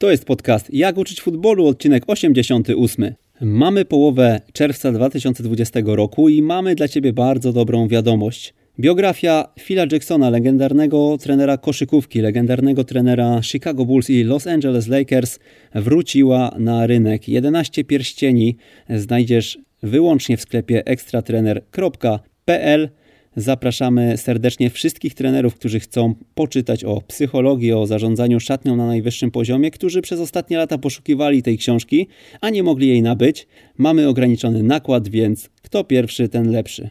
To jest podcast Jak uczyć futbolu, odcinek 88. Mamy połowę czerwca 2020 roku i mamy dla Ciebie bardzo dobrą wiadomość. Biografia Phila Jacksona, legendarnego trenera koszykówki, legendarnego trenera Chicago Bulls i Los Angeles Lakers, wróciła na rynek. 11 pierścieni znajdziesz wyłącznie w sklepie ekstratrener.pl. Zapraszamy serdecznie wszystkich trenerów, którzy chcą poczytać o psychologii, o zarządzaniu szatnią na najwyższym poziomie, którzy przez ostatnie lata poszukiwali tej książki, a nie mogli jej nabyć. Mamy ograniczony nakład, więc kto pierwszy, ten lepszy.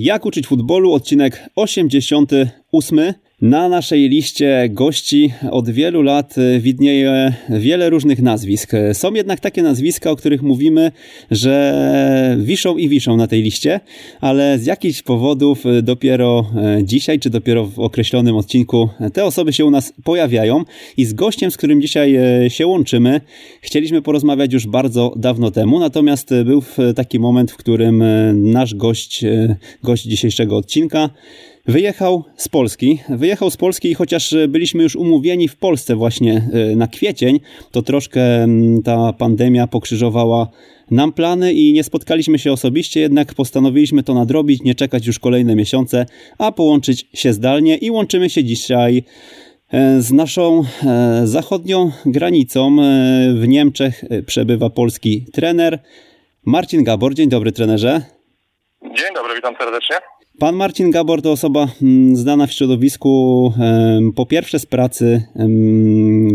Jak uczyć futbolu? Odcinek 88. Na naszej liście gości od wielu lat y, widnieje wiele różnych nazwisk. Są jednak takie nazwiska, o których mówimy, że wiszą i wiszą na tej liście, ale z jakichś powodów y, dopiero y, dzisiaj, czy dopiero w określonym odcinku te osoby się u nas pojawiają. I z gościem, z którym dzisiaj się łączymy, chcieliśmy porozmawiać już bardzo dawno temu, natomiast był taki moment, w którym nasz gość, gość dzisiejszego odcinka, Wyjechał z Polski. Wyjechał z Polski i chociaż byliśmy już umówieni w Polsce właśnie e, na kwiecień, to troszkę ta pandemia pokrzyżowała nam plany i nie spotkaliśmy się osobiście, jednak postanowiliśmy to nadrobić, nie czekać już kolejne miesiące, a połączyć się zdalnie i łączymy się dzisiaj e, z naszą e, zachodnią granicą. W Niemczech przebywa polski trener Marcin Gabor. Dzień dobry trenerze. Dzień dobry, witam serdecznie. Pan Marcin Gabor to osoba mm, znana w środowisku po pierwsze z pracy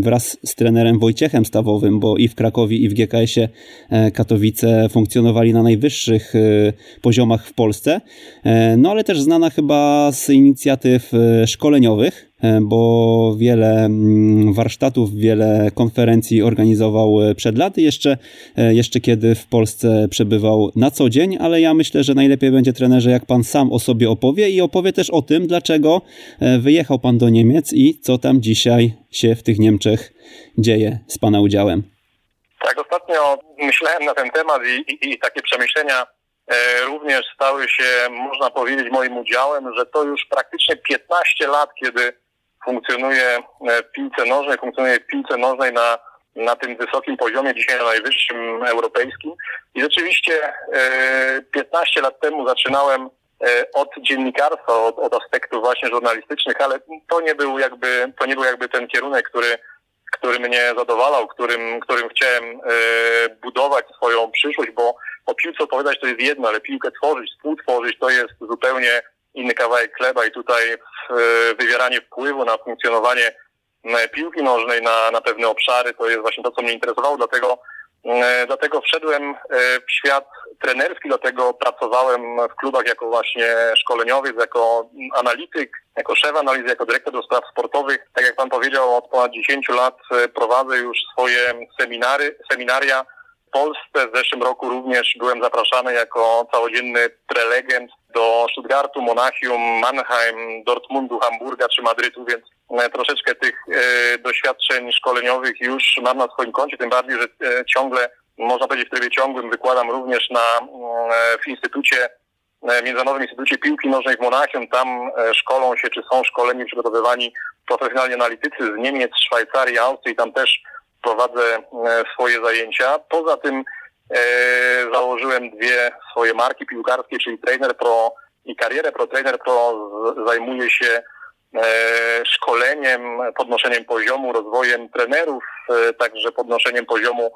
wraz z trenerem Wojciechem Stawowym, bo i w Krakowie i w GKS-ie e, Katowice funkcjonowali na najwyższych e, poziomach w Polsce, e, no ale też znana chyba z inicjatyw szkoleniowych. E, bo wiele mm, warsztatów, wiele konferencji organizował e, przed laty, jeszcze, e, jeszcze kiedy w Polsce przebywał na co dzień, ale ja myślę, że najlepiej będzie trenerze, jak pan sam o sobie opowie i opowie też o tym, dlaczego wyjechał pan do Niemiec i co tam dzisiaj się w tych Niemczech dzieje z pana udziałem. Tak, ostatnio myślałem na ten temat i, i, i takie przemyślenia również stały się, można powiedzieć, moim udziałem, że to już praktycznie 15 lat, kiedy funkcjonuje e, w piłce nożnej, funkcjonuje w piłce nożnej na, na tym wysokim poziomie, dzisiaj na najwyższym europejskim. I rzeczywiście 15 e, lat temu zaczynałem e, od dziennikarstwa, od, od aspektów właśnie żurnalistycznych, ale to nie był jakby, to nie był jakby ten kierunek, który, który mnie zadowalał, którym, którym chciałem budować swoją przyszłość, bo o piłce opowiadać to jest jedno, ale piłkę tworzyć, współtworzyć to jest zupełnie inny kawałek chleba i tutaj e, wywieranie wpływu na funkcjonowanie piłki nożnej na, na pewne obszary to jest właśnie to, co mnie interesowało, dlatego e, Dlatego wszedłem e, w świat trenerski, dlatego pracowałem w klubach jako właśnie szkoleniowiec, jako analityk, jako szef analizy, jako dyrektor do spraw sportowych. Tak jak pan powiedział, od ponad 10 lat prowadzę już swoje seminary, seminaria Polsce. W zeszłym roku również byłem zapraszany jako całodzienny prelegent do Stuttgartu, Monachium, Mannheim, Dortmundu, Hamburga czy Madrytu, więc e, troszeczkę tych e, doświadczeń szkoleniowych już mam na swoim koncie, tym bardziej, że e, ciągle, można powiedzieć w trybie ciągłym, wykładam również na, w Instytucie Międzynarodowym Instytucie Piłki Nożnej w Monachium. Tam szkolą się, czy są szkoleni, przygotowywani profesjonalni analitycy z Niemiec, Szwajcarii, Austrii. Tam też prowadzę e, swoje zajęcia. Poza tym e, założyłem dwie swoje marki piłkarskie, czyli Trainer Pro i Karierę Pro. Trainer Pro zajmuje się e, szkoleniem, podnoszeniem poziomu, rozwojem trenerów, także podnoszeniem poziomu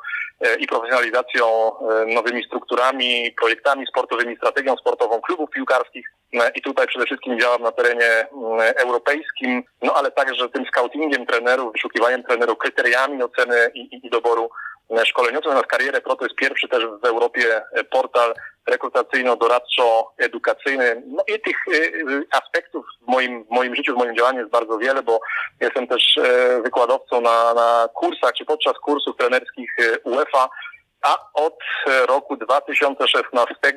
i profesjonalizacją nowymi strukturami, projektami sportowymi, strategią sportową klubów piłkarskich. I tutaj przede wszystkim działam na terenie europejskim, no ale także tym scoutingiem trenerów, wyszukiwaniem trenerów, kryteriami oceny i, i doboru szkoleniowców. Natomiast Karierę Pro to jest pierwszy też w Europie portal rekrutacyjno-doradczo-edukacyjny. No i tych aspektów w moim, w moim życiu, w moim działaniu jest bardzo wiele, bo jestem też wykładowcą na, na kursach czy podczas kursów trenerskich UEFA a od roku 2016 e,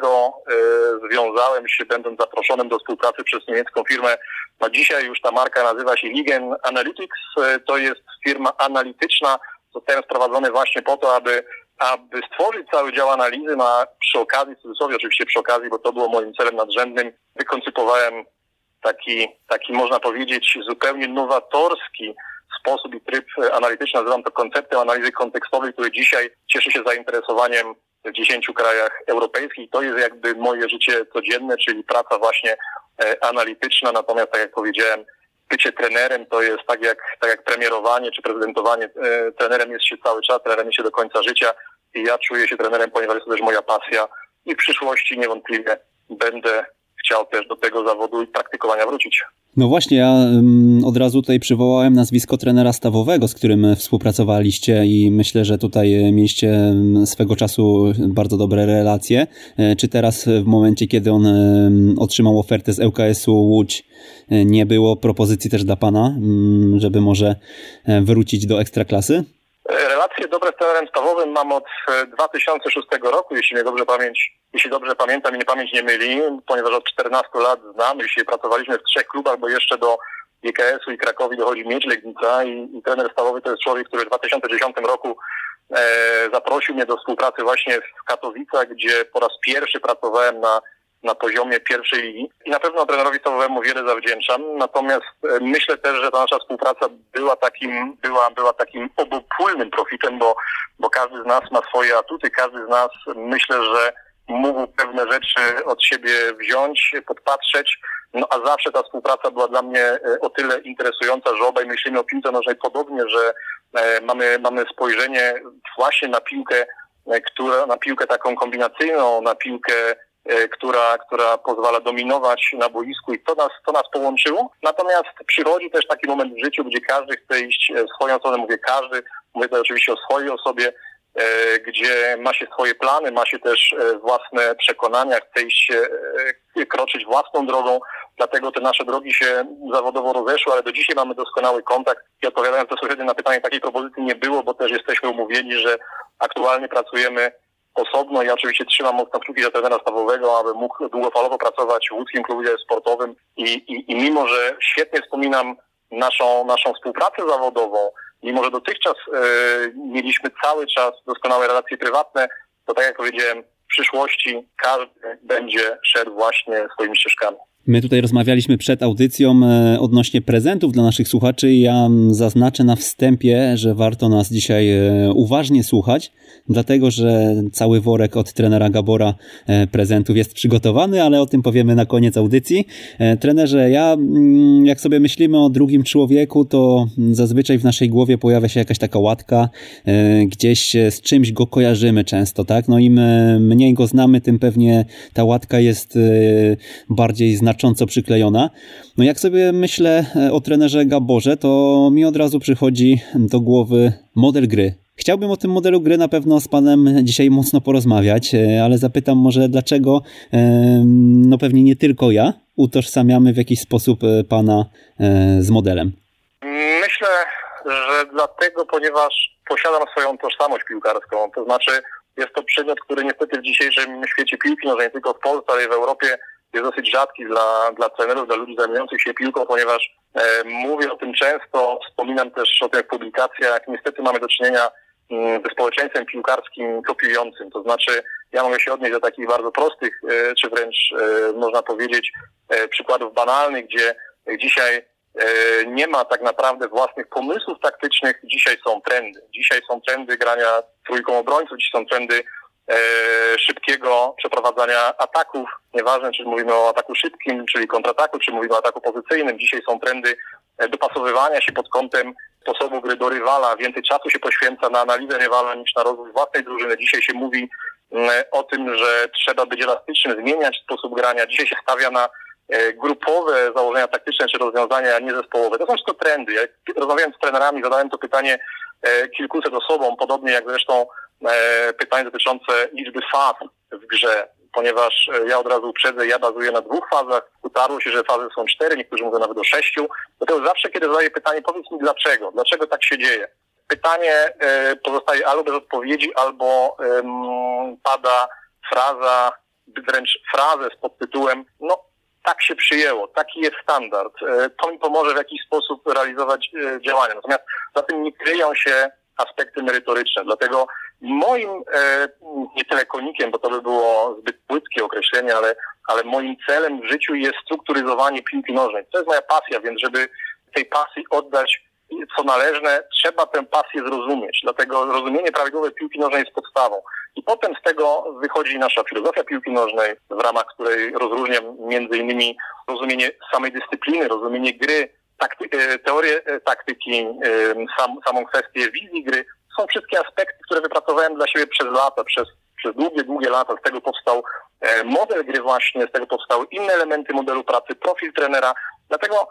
związałem się, będąc zaproszonym do współpracy przez niemiecką firmę No dzisiaj już ta marka nazywa się Ligen Analytics. To jest firma analityczna. Zostałem sprowadzony właśnie po to, aby, aby stworzyć cały dział analizy, na, przy okazji, w cudzysłowie oczywiście przy okazji, bo to było moim celem nadrzędnym, wykoncypowałem taki, taki można powiedzieć zupełnie nowatorski sposób i tryb analityczny, nazywam to konceptem analizy kontekstowej, który dzisiaj cieszy się zainteresowaniem w dziesięciu krajach europejskich. To jest jakby moje życie codzienne, czyli praca właśnie e, analityczna, natomiast tak jak powiedziałem, bycie trenerem to jest tak jak, tak jak premierowanie czy prezydentowanie. E, trenerem jest się cały czas, trenerem jest się do końca życia i ja czuję się trenerem, ponieważ jest to też moja pasja i w przyszłości niewątpliwie będę chciał też do tego zawodu i praktykowania wrócić. No właśnie, ja od razu tutaj przywołałem nazwisko trenera stawowego, z którym współpracowaliście i myślę, że tutaj mieliście swego czasu bardzo dobre relacje. E, czy teraz w momencie, kiedy on otrzymał ofertę z ŁKS-u Łódź, e, nie było propozycji też dla Pana, żeby może e, wrócić do ekstraklasy? Relacje dobre z trenerem stawowym mam od 2006 roku, jeśli mnie dobrze pamięć, jeśli dobrze pamiętam i nie pamięć nie myli, ponieważ od 14 lat znamy się, pracowaliśmy w trzech klubach, bo jeszcze do GKS-u i Krakowi dochodzi Miedź Legnica i, i trener stawowy to jest człowiek, który w 2010 roku e, zaprosił mnie do współpracy właśnie w Katowicach, gdzie po raz pierwszy pracowałem na na poziomie pierwszej ligi i na pewno trenerowi stawowemu wiele zawdzięczam. Natomiast e, myślę też, że ta nasza współpraca była takim, była, była takim obopólnym profitem, bo, bo każdy z nas ma swoje atuty, każdy z nas myślę, że mógł pewne rzeczy od siebie wziąć, podpatrzeć, no a zawsze ta współpraca była dla mnie e, o tyle interesująca, że obaj myślimy o piłce nożnej podobnie, że e, mamy, mamy spojrzenie właśnie na piłkę, która, na piłkę taką kombinacyjną, na piłkę która, która pozwala dominować na boisku i to nas, to nas połączyło. Natomiast przychodzi też taki moment w życiu, gdzie każdy chce iść w swoją stronę, mówię każdy, mówię to oczywiście o swojej osobie, e, gdzie ma się swoje plany, ma się też e, własne przekonania, chce iść kroczyć własną drogą, dlatego te nasze drogi się zawodowo rozeszły, ale do dzisiaj mamy doskonały kontakt. I odpowiadając bezpośrednio na pytanie, takiej propozycji nie było, bo też jesteśmy umówieni, że aktualnie pracujemy osobno. Ja oczywiście trzymam mocno kciuki za trenera stawowego, aby mógł długofalowo pracować w łódzkim klubie sportowym i, i, i mimo, że świetnie wspominam naszą, naszą współpracę zawodową, mimo, że dotychczas y, mieliśmy cały czas doskonałe relacje prywatne, to tak jak powiedziałem, w przyszłości każdy będzie szedł właśnie swoimi ścieżkami. My tutaj rozmawialiśmy przed audycją e, odnośnie prezentów dla naszych słuchaczy. Ja zaznaczę na wstępie, że warto nas dzisiaj e, uważnie słuchać, dlatego że cały worek od trenera Gabora e, prezentów jest przygotowany, ale o tym powiemy na koniec audycji. Trenerze, ja jak sobie myślimy o drugim człowieku, to zazwyczaj w naszej głowie pojawia się jakaś taka łatka, gdzieś z czymś go kojarzymy często, tak? No im mniej go znamy, tym pewnie ta łatka jest bardziej znacząca znacząco przyklejona. No jak sobie myślę e, o trenerze Gaborze, to mi od razu przychodzi do głowy model gry. Chciałbym o tym modelu gry na pewno z Panem dzisiaj mocno porozmawiać, e, ale zapytam może dlaczego, e, no pewnie nie tylko ja, utożsamiamy w jakiś sposób Pana z modelem. Myślę, że dlatego, ponieważ posiadam swoją tożsamość piłkarską, to znaczy jest to przedmiot, który niestety w dzisiejszym świecie piłki, no nie tylko w Polsce, ale i w Europie jest dosyć rzadki dla, dla trenerów, dla ludzi zajmujących się piłką, ponieważ e, mówię o tym często, wspominam też o tych publikacjach. Niestety mamy do czynienia mm, ze społeczeństwem piłkarskim kopiującym. To znaczy, ja mogę się odnieść do takich bardzo prostych, e, czy wręcz e, można powiedzieć e, przykładów banalnych, gdzie dzisiaj nie ma tak naprawdę własnych pomysłów taktycznych. Dzisiaj są trendy. Dzisiaj są trendy grania trójką obrońców, dzisiaj są trendy szybkiego przeprowadzania ataków. Nieważne, czy mówimy o ataku szybkim, czyli kontrataku, czy mówimy o ataku pozycyjnym. Dzisiaj są trendy e, dopasowywania się pod kątem sposobu gry do rywala. Więcej czasu się poświęca na analizę rywala niż na rozwój własnej drużyny. Dzisiaj się mówi o tym, że trzeba być elastycznym, zmieniać sposób grania. Dzisiaj się stawia na e, grupowe założenia taktyczne czy rozwiązania, a nie zespołowe. To są wszystko trendy. Jak rozmawiałem z trenerami, zadałem to pytanie kilkuset osobom, podobnie jak zresztą E, pytanie dotyczące liczby faz w grze, ponieważ e, ja od razu uprzedzę, ja bazuję na dwóch fazach. Utarło się, że fazy są cztery, niektórzy mówią nawet o sześciu. Dlatego zawsze, kiedy zadaję pytanie, powiedz mi dlaczego, dlaczego tak się dzieje. Pytanie e, pozostaje albo bez odpowiedzi, albo pada fraza, wręcz frazę z podtytułem, no tak się przyjęło, taki jest standard, to mi pomoże w jakiś sposób realizować działania. Natomiast za tym nie kryją się aspekty merytoryczne. Dlatego moim, e, nie tyle konikiem, bo to by było zbyt płytkie określenie, ale, ale moim celem w życiu jest strukturyzowanie piłki nożnej. To jest moja pasja, więc żeby tej pasji oddać co należne, trzeba tę pasję zrozumieć. Dlatego rozumienie prawidłowej piłki nożnej jest podstawą. I potem z tego wychodzi nasza filozofia piłki nożnej, w ramach której rozróżniam między innymi rozumienie samej dyscypliny, rozumienie gry, takty, e, teorię e, taktyki, e, sam, samą kwestię wizji gry. Są wszystkie aspekty, które wypracowałem dla siebie przez lata, przez, przez długie, długie lata. Z tego powstał model gry właśnie, z tego powstały inne elementy modelu pracy, profil trenera. Dlatego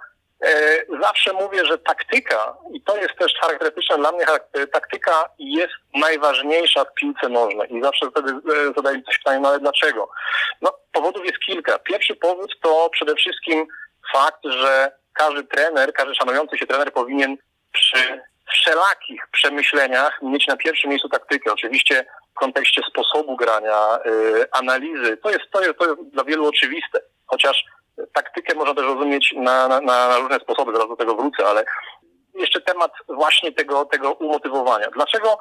zawsze mówię, że taktyka, i to jest też charakterystyczne dla mnie, taktyka jest najważniejsza w piłce nożnej. I zawsze wtedy zadaję coś pytanie, no ale dlaczego? No, powodów jest kilka. Pierwszy powód to przede wszystkim fakt, że każdy trener, każdy szanujący się trener powinien przy wszelakich przemyśleniach mieć na pierwszym miejscu taktykę. Oczywiście w kontekście sposobu grania, yy, analizy. To jest, to, jest, to jest dla wielu oczywiste. Chociaż taktykę można też rozumieć na, na, na różne sposoby, zaraz do tego wrócę, ale jeszcze temat właśnie tego, tego umotywowania. Dlaczego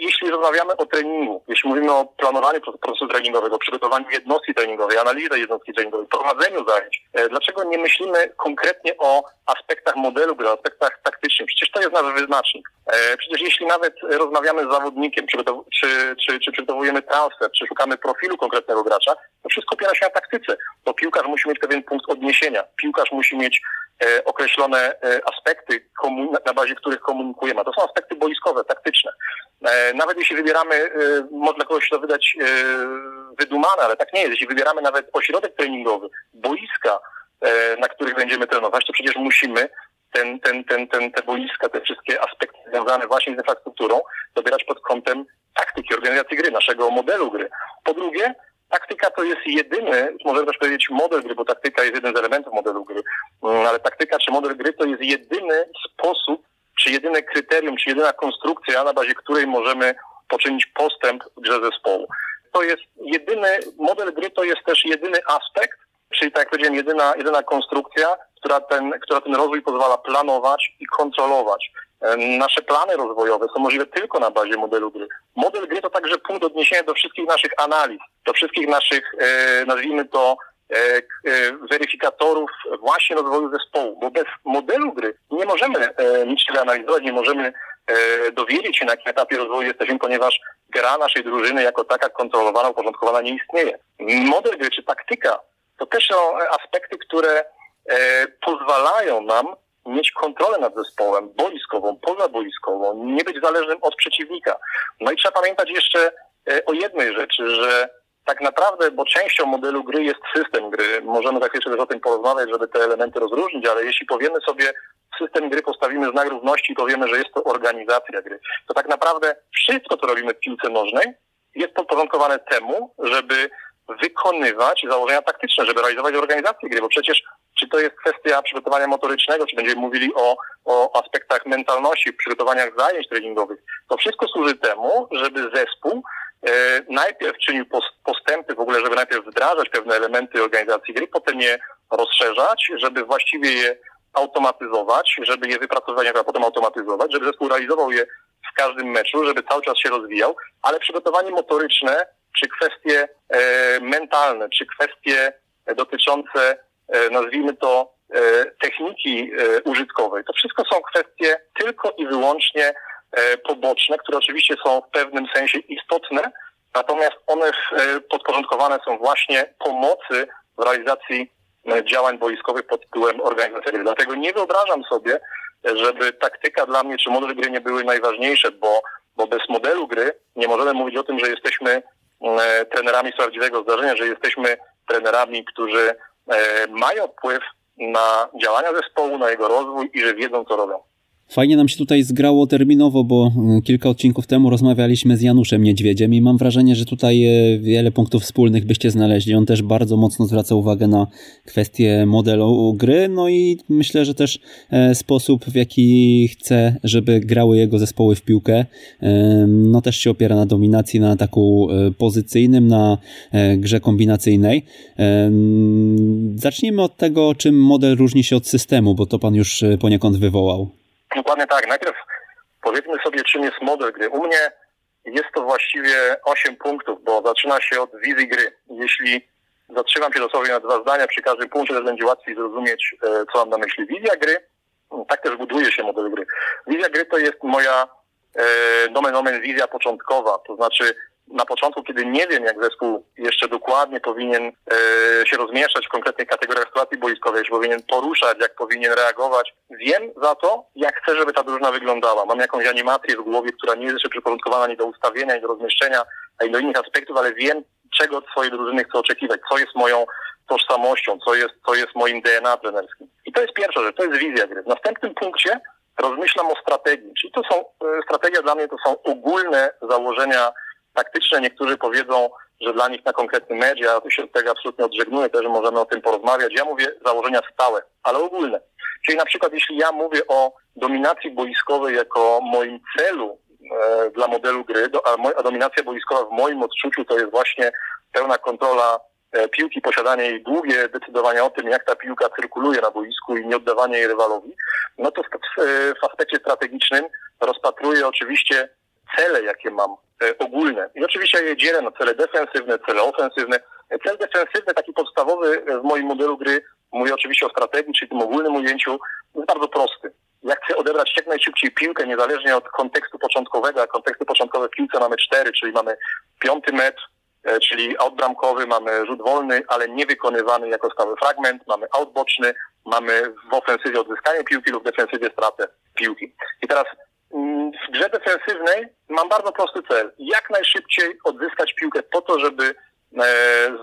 jeśli rozmawiamy o treningu, jeśli mówimy o planowaniu procesu treningowego, przygotowaniu jednostki treningowej, analizie jednostki treningowej, prowadzeniu zajęć, e, dlaczego nie myślimy konkretnie o aspektach modelu gry, aspektach taktycznych? Przecież to jest nasz wyznacznik. E, przecież jeśli nawet rozmawiamy z zawodnikiem, czy, czy, czy przygotowujemy transfer, czy szukamy profilu konkretnego gracza, to wszystko opiera się na taktyce. To piłkarz musi mieć pewien punkt odniesienia. Piłkarz musi mieć e, określone e, aspekty, na bazie których komunikujemy. To są aspekty boiskowe, taktyczne. E, nawet jeśli wybieramy, e, może dla kogoś to wydać e, wydumane, ale tak nie jest. Jeśli wybieramy nawet ośrodek treningowy, boiska, e, na których będziemy trenować, to przecież musimy ten, ten, ten, ten, te boiska, te wszystkie aspekty związane właśnie z infrastrukturą dobierać pod kątem taktyki organizacji gry, naszego modelu gry. Po drugie, taktyka to jest jedyny, możemy też powiedzieć model gry, bo taktyka jest jeden z elementów modelu gry, mm, ale taktyka czy model gry to jest jedyny sposób, czy jedyne kryterium, czy jedyna konstrukcja, na bazie której możemy poczynić postęp w grze zespołu. To jest jedyny, model gry to jest też jedyny aspekt, czyli tak jak powiedziałem, jedyna, jedyna konstrukcja, która ten, która ten rozwój pozwala planować i kontrolować. E, nasze plany rozwojowe są możliwe tylko na bazie modelu gry. Model gry to także punkt odniesienia do wszystkich naszych analiz, do wszystkich naszych, e, nazwijmy to, e, weryfikatorów właśnie rozwoju zespołu, bo bez modelu gry nie możemy niczego analizować, nie możemy dowiedzieć się na jakim etapie rozwoju jesteśmy, ponieważ gra naszej drużyny jako taka kontrolowana, uporządkowana nie istnieje. Model gry czy taktyka to też są aspekty, które pozwalają nam mieć kontrolę nad zespołem boiskową, pozaboiskową, nie być zależnym od przeciwnika. No i trzeba pamiętać jeszcze e, o jednej rzeczy, że tak naprawdę, bo częścią modelu gry jest system gry. Możemy za chwilę też o tym porozmawiać, żeby te elementy rozróżnić, ale jeśli powiemy sobie system gry, postawimy znak równości i powiemy, że jest to organizacja gry, to tak naprawdę wszystko, co robimy w piłce nożnej, jest podporządkowane temu, żeby wykonywać założenia taktyczne, żeby realizować organizację gry, bo przecież czy to jest kwestia przygotowania motorycznego, czy będziemy mówili o, o aspektach mentalności, przygotowaniach zajęć treningowych, to wszystko służy temu, żeby zespół e, najpierw czynił postępy w ogóle, żeby najpierw wdrażać pewne elementy organizacji gry, potem je rozszerzać, żeby właściwie je automatyzować, żeby je wypracować, a potem automatyzować, żeby zespół realizował je w każdym meczu, żeby cały czas się rozwijał, ale przygotowanie motoryczne, czy kwestie e, mentalne, czy kwestie dotyczące nazwijmy to, e, techniki e, użytkowej. To wszystko są kwestie tylko i wyłącznie poboczne, które oczywiście są w pewnym sensie istotne, natomiast one podporządkowane są właśnie pomocy w realizacji działań boiskowych pod tytułem organizacji gry. Dlatego nie wyobrażam sobie, żeby taktyka dla mnie czy model gry nie były najważniejsze, bo, bo bez modelu gry nie możemy mówić o tym, że jesteśmy trenerami z prawdziwego zdarzenia, że jesteśmy trenerami, którzy E, mają wpływ na działania zespołu, na jego rozwój i że wiedzą, co robią. Fajnie nam się tutaj zgrało terminowo, bo e, kilka odcinków temu rozmawialiśmy z Januszem Niedźwiedziem i mam wrażenie, że tutaj e, wiele punktów wspólnych byście znaleźli. On też bardzo mocno zwraca uwagę na kwestię modelu gry, no i myślę, że też e, sposób, w jaki chce, żeby grały jego zespoły w piłkę, no też się opiera na dominacji, na ataku pozycyjnym, na grze kombinacyjnej. Zacznijmy od tego, czym model różni się od systemu, bo to pan już poniekąd wywołał. Dokładnie tak. Najpierw powiedzmy sobie, czym jest model gry. U mnie jest to właściwie 8 punktów, bo zaczyna się od wizji gry. Jeśli zatrzymam się dosłownie na dwa zdania przy każdym punkcie, to będzie łatwiej zrozumieć, e, co mam na myśli. Wizja gry, tak też buduje się model gry. Wizja gry to jest moja e, nomen omen wizja początkowa, to znaczy na początku, kiedy nie wiem, jak zespół jeszcze dokładnie powinien e, się rozmieszczać w konkretnych kategoriach sytuacji boiskowej, jak powinien poruszać, jak powinien reagować, wiem za to, jak chcę, żeby ta drużyna wyglądała. Mam jakąś animację w głowie, która nie jest jeszcze przyporządkowana ani do ustawienia, ani do rozmieszczenia, ani do innych aspektów, ale wiem, czego od swojej drużyny chcę oczekiwać, co jest moją tożsamością, co jest, co jest moim DNA trenerskim. I to jest pierwsza rzecz, to jest wizja gry. W następnym punkcie rozmyślam o strategii, czyli to są, e, strategia dla mnie to są ogólne założenia taktyczne. Niektórzy powiedzą, że dla nich na konkretny mecz, ja się od tego absolutnie odżegnuję, też możemy o tym porozmawiać. Ja mówię założenia stałe, ale ogólne. Czyli na przykład jeśli ja mówię o dominacji boiskowej jako moim celu e, dla modelu gry, do, a, a dominacja boiskowa w moim odczuciu to jest właśnie pełna kontrola e, piłki, posiadanie jej długie, decydowanie o tym, jak ta piłka cyrkuluje na boisku i nie oddawanie jej rywalowi, no to w, w, w aspekcie strategicznym rozpatruję oczywiście cele, jakie mam e, ogólne. I oczywiście je dzielę na cele defensywne, cele ofensywne. Cel defensywny, taki podstawowy w moim modelu gry, mówię oczywiście o strategii, czyli tym ogólnym ujęciu, jest bardzo prosty. Jak chcę odebrać jak najszybciej piłkę, niezależnie od kontekstu początkowego, a konteksty początkowe w piłce mamy cztery, czyli mamy piąty metr, e, czyli outbramkowy, mamy rzut wolny, ale niewykonywany jako stały fragment, mamy out boczny, mamy w ofensywie odzyskanie piłki lub w defensywie stratę piłki. I teraz w grze defensywnej mam bardzo prosty cel. Jak najszybciej odzyskać piłkę po to, żeby e,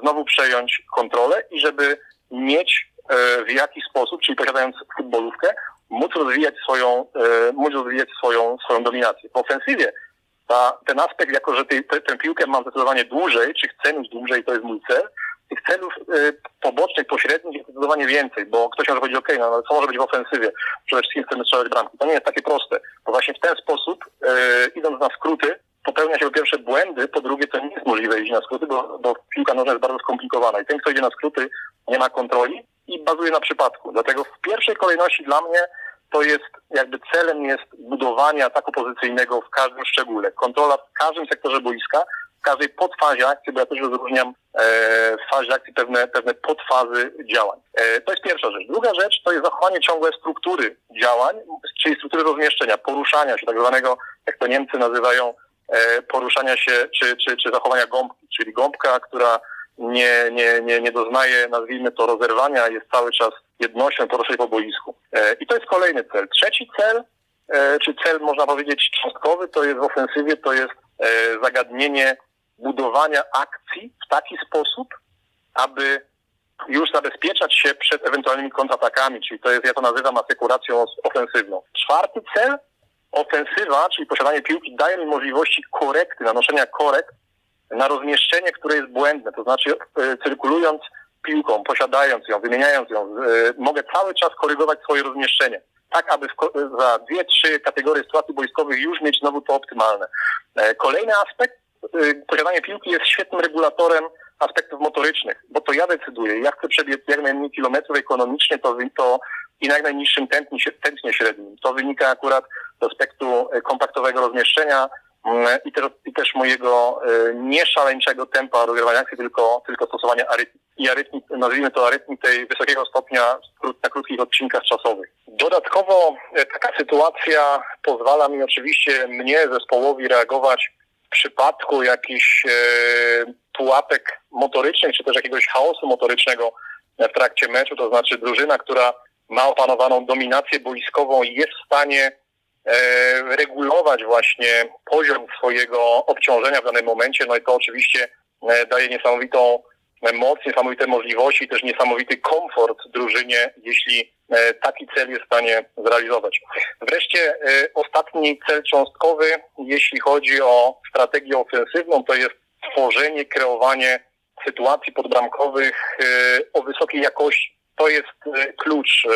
znowu przejąć kontrolę i żeby mieć e, w jakiś sposób, czyli posiadając futbolówkę, móc rozwijać swoją, e, móc rozwijać swoją, swoją dominację. W ofensywie ta, ten aspekt, jako że tej, te, tę piłkę mam zdecydowanie dłużej, czy chcę mieć dłużej, to jest mój cel, tych celów y, pobocznych, pośrednich jest zdecydowanie więcej, bo ktoś może powiedzieć, okay, no ale co może być w ofensywie? Przede wszystkim chcemy strzelać bramki. To nie jest takie proste, bo właśnie w ten sposób, y, idąc na skróty, popełnia się po pierwsze błędy, po drugie to nie jest możliwe iść na skróty, bo, bo piłka nożna jest bardzo skomplikowana i ten, kto idzie na skróty, nie ma kontroli i bazuje na przypadku. Dlatego w pierwszej kolejności dla mnie to jest jakby celem jest budowania ataku pozycyjnego w każdym szczególe. Kontrola w każdym sektorze boiska, każdej podfazie akcji, bo ja też rozróżniam e, w fazie akcji pewne, pewne podfazy działań. E, to jest pierwsza rzecz. Druga rzecz to jest zachowanie ciągłe struktury działań, czyli struktury rozmieszczenia, poruszania się, tak zwanego, jak to Niemcy nazywają, e, poruszania się czy, czy, czy zachowania gąbki, czyli gąbka, która nie, nie, nie, nie doznaje, nazwijmy to, rozerwania, jest cały czas jednością, porusza po boisku. E, I to jest kolejny cel. Trzeci cel, e, czy cel można powiedzieć cząstkowy, to jest w ofensywie, to jest e, zagadnienie budowania akcji w taki sposób, aby już zabezpieczać się przed ewentualnymi kontratakami, czyli to jest, ja to nazywam asekuracją ofensywną. Czwarty cel, ofensywa, czyli posiadanie piłki, daje mi możliwości korekty, nanoszenia korekt na rozmieszczenie, które jest błędne, to znaczy e, cyrkulując piłką, posiadając ją, wymieniając ją, e, mogę cały czas korygować swoje rozmieszczenie tak aby za dwie, trzy kategorie sytuacji boiskowych już mieć znowu to optymalne. E, kolejny aspekt posiadanie piłki jest świetnym regulatorem aspektów motorycznych, bo to ja decyduję. Ja chcę przebiec jak najmniej kilometrów ekonomicznie, to, to i na jak najniższym tętnie, tętnie średnim. To wynika akurat z aspektu y, kompaktowego rozmieszczenia mm, i, te, i też mojego y, nieszaleńczego tempa rozgrywania akcji, tylko, tylko stosowania arytmii. Arytmii, nazwijmy to arytmii tej wysokiego stopnia na krótkich odcinkach czasowych. Dodatkowo taka sytuacja pozwala mi oczywiście mnie, zespołowi reagować przypadku jakichś e, pułapek motorycznych, czy też jakiegoś chaosu motorycznego w trakcie meczu, to znaczy drużyna, która ma opanowaną dominację boiskową jest w stanie e, regulować właśnie poziom swojego obciążenia w danym momencie, no i to oczywiście e, daje niesamowitą moc, niesamowite możliwości, też niesamowity komfort drużynie, jeśli taki cel jest w stanie zrealizować. Wreszcie ostatni cel cząstkowy, jeśli chodzi o strategię ofensywną, to jest tworzenie, kreowanie sytuacji podbramkowych o wysokiej jakości. To jest klucz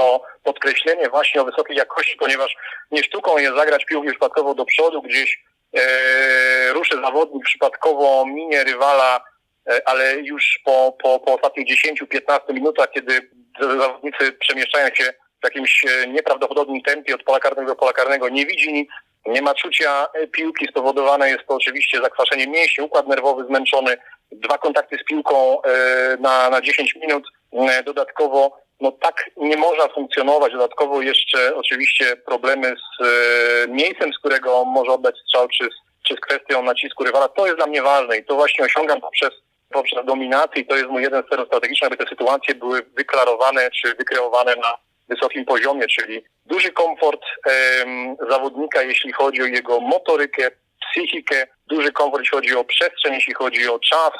to podkreślenie właśnie o wysokiej jakości, ponieważ nie sztuką jest zagrać piłkę przypadkowo do przodu, gdzieś e, ruszy zawodnik przypadkowo, minie rywala, e, ale już po, po, po ostatnich 10-15 minutach, kiedy zawodnicy przemieszczają się w jakimś e, nieprawdopodobnym tempie od pola karnego do pola karnego, nie widzi nie ma czucia e, piłki, spowodowane jest to oczywiście zakwaszenie mięśni, układ nerwowy zmęczony, dwa kontakty z piłką e, na, na 10 minut, dodatkowo no tak nie można funkcjonować. Dodatkowo jeszcze oczywiście problemy z miejscem, z którego może oddać strzał, czy, czy z kwestią nacisku rywala. To jest dla mnie ważne i to właśnie osiągam poprzez, poprzez dominację i to jest mój jeden z celów strategicznych, aby te sytuacje były wyklarowane czy wykreowane na wysokim poziomie, czyli duży komfort em, zawodnika, jeśli chodzi o jego motorykę, psychikę, duży komfort, jeśli chodzi o przestrzeń, jeśli chodzi o czas,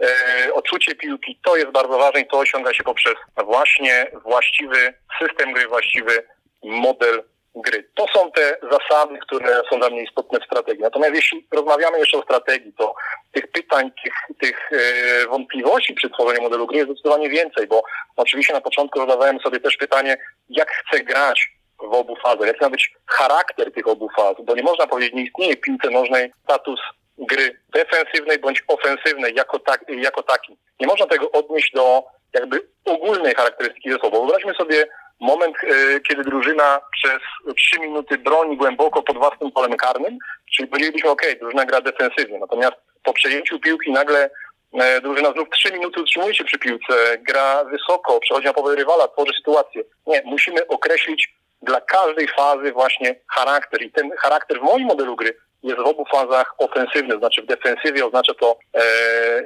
e, odczucie piłki, to jest bardzo ważne i to osiąga się poprzez właśnie właściwy system gry, właściwy model gry. To są te zasady, które są dla mnie istotne w strategii. Natomiast jeśli rozmawiamy jeszcze o strategii, to tych pytań, tych, tych e, wątpliwości przy tworzeniu modelu gry jest zdecydowanie więcej, bo oczywiście na początku zadawałem sobie też pytanie, jak chcę grać w obu fazach, jaki ma być charakter tych obu faz, bo nie można powiedzieć, nie istnieje w piłce nożnej status gry defensywnej bądź ofensywnej jako, tak, jako taki. Nie można tego odnieść do jakby ogólnej charakterystyki zespołu. Wyobraźmy sobie moment, e, kiedy drużyna przez trzy minuty broni głęboko pod własnym polem karnym, czyli powiedzielibyśmy, ok, drużyna gra defensywnie, natomiast po przejęciu piłki nagle e, drużyna znów trzy minuty utrzymuje się przy piłce, gra wysoko, przechodzi na połowę rywala, tworzy sytuację. Nie, musimy określić dla każdej fazy właśnie charakter i ten charakter w moim modelu gry jest w obu fazach ofensywny, znaczy w defensywie oznacza to e,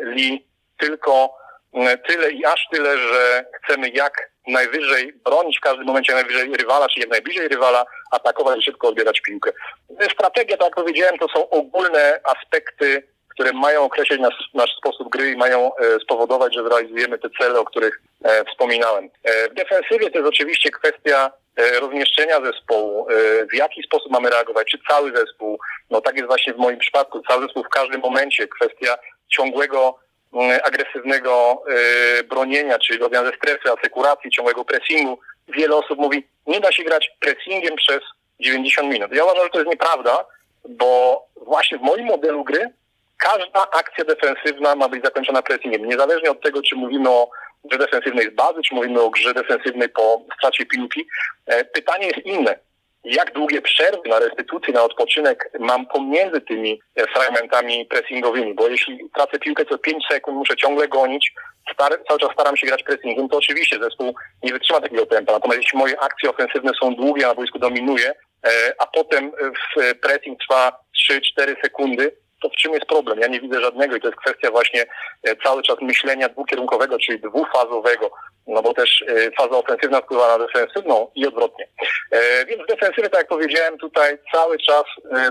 li tylko e, tyle i aż tyle, że chcemy jak najwyżej bronić w każdym momencie najwyżej rywala, czy jak najbliżej rywala, atakować i szybko odbierać piłkę. Strategia, tak jak powiedziałem, to są ogólne aspekty, które mają określić nasz, nasz sposób gry i mają e, spowodować, że zrealizujemy te cele, o których e, wspominałem. E, w defensywie to jest oczywiście kwestia E, rozmieszczenia zespołu, e, w jaki sposób mamy reagować, czy cały zespół, no tak jest właśnie w moim przypadku, cały zespół w każdym momencie, kwestia ciągłego agresywnego e, bronienia, czyli ze strefy, asekuracji, ciągłego pressingu. Wiele osób mówi, nie da się grać pressingiem przez 90 minut. Ja uważam, że to jest nieprawda, bo właśnie w moim modelu gry każda akcja defensywna ma być zakończona pressingiem. Niezależnie od tego, czy mówimy o grze defensywnej z bazy, czy mówimy o grze defensywnej po stracie piłki. E, pytanie jest inne. Jak długie przerwy na restytucję, na odpoczynek mam pomiędzy tymi e, fragmentami pressingowymi? Bo jeśli tracę piłkę co 5 sekund, muszę ciągle gonić, star- cały czas staram się grać pressingiem, to oczywiście zespół nie wytrzyma takiego tempa. Natomiast jeśli moje akcje ofensywne są długie, na boisku dominuje, e, a potem w pressing trwa 3-4 sekundy, to w czym jest problem? Ja nie widzę żadnego i to jest kwestia właśnie e, cały czas myślenia dwukierunkowego, czyli dwufazowego, no bo też e, faza ofensywna wpływa na defensywną i odwrotnie. E, więc w defensywie, tak jak powiedziałem, tutaj cały czas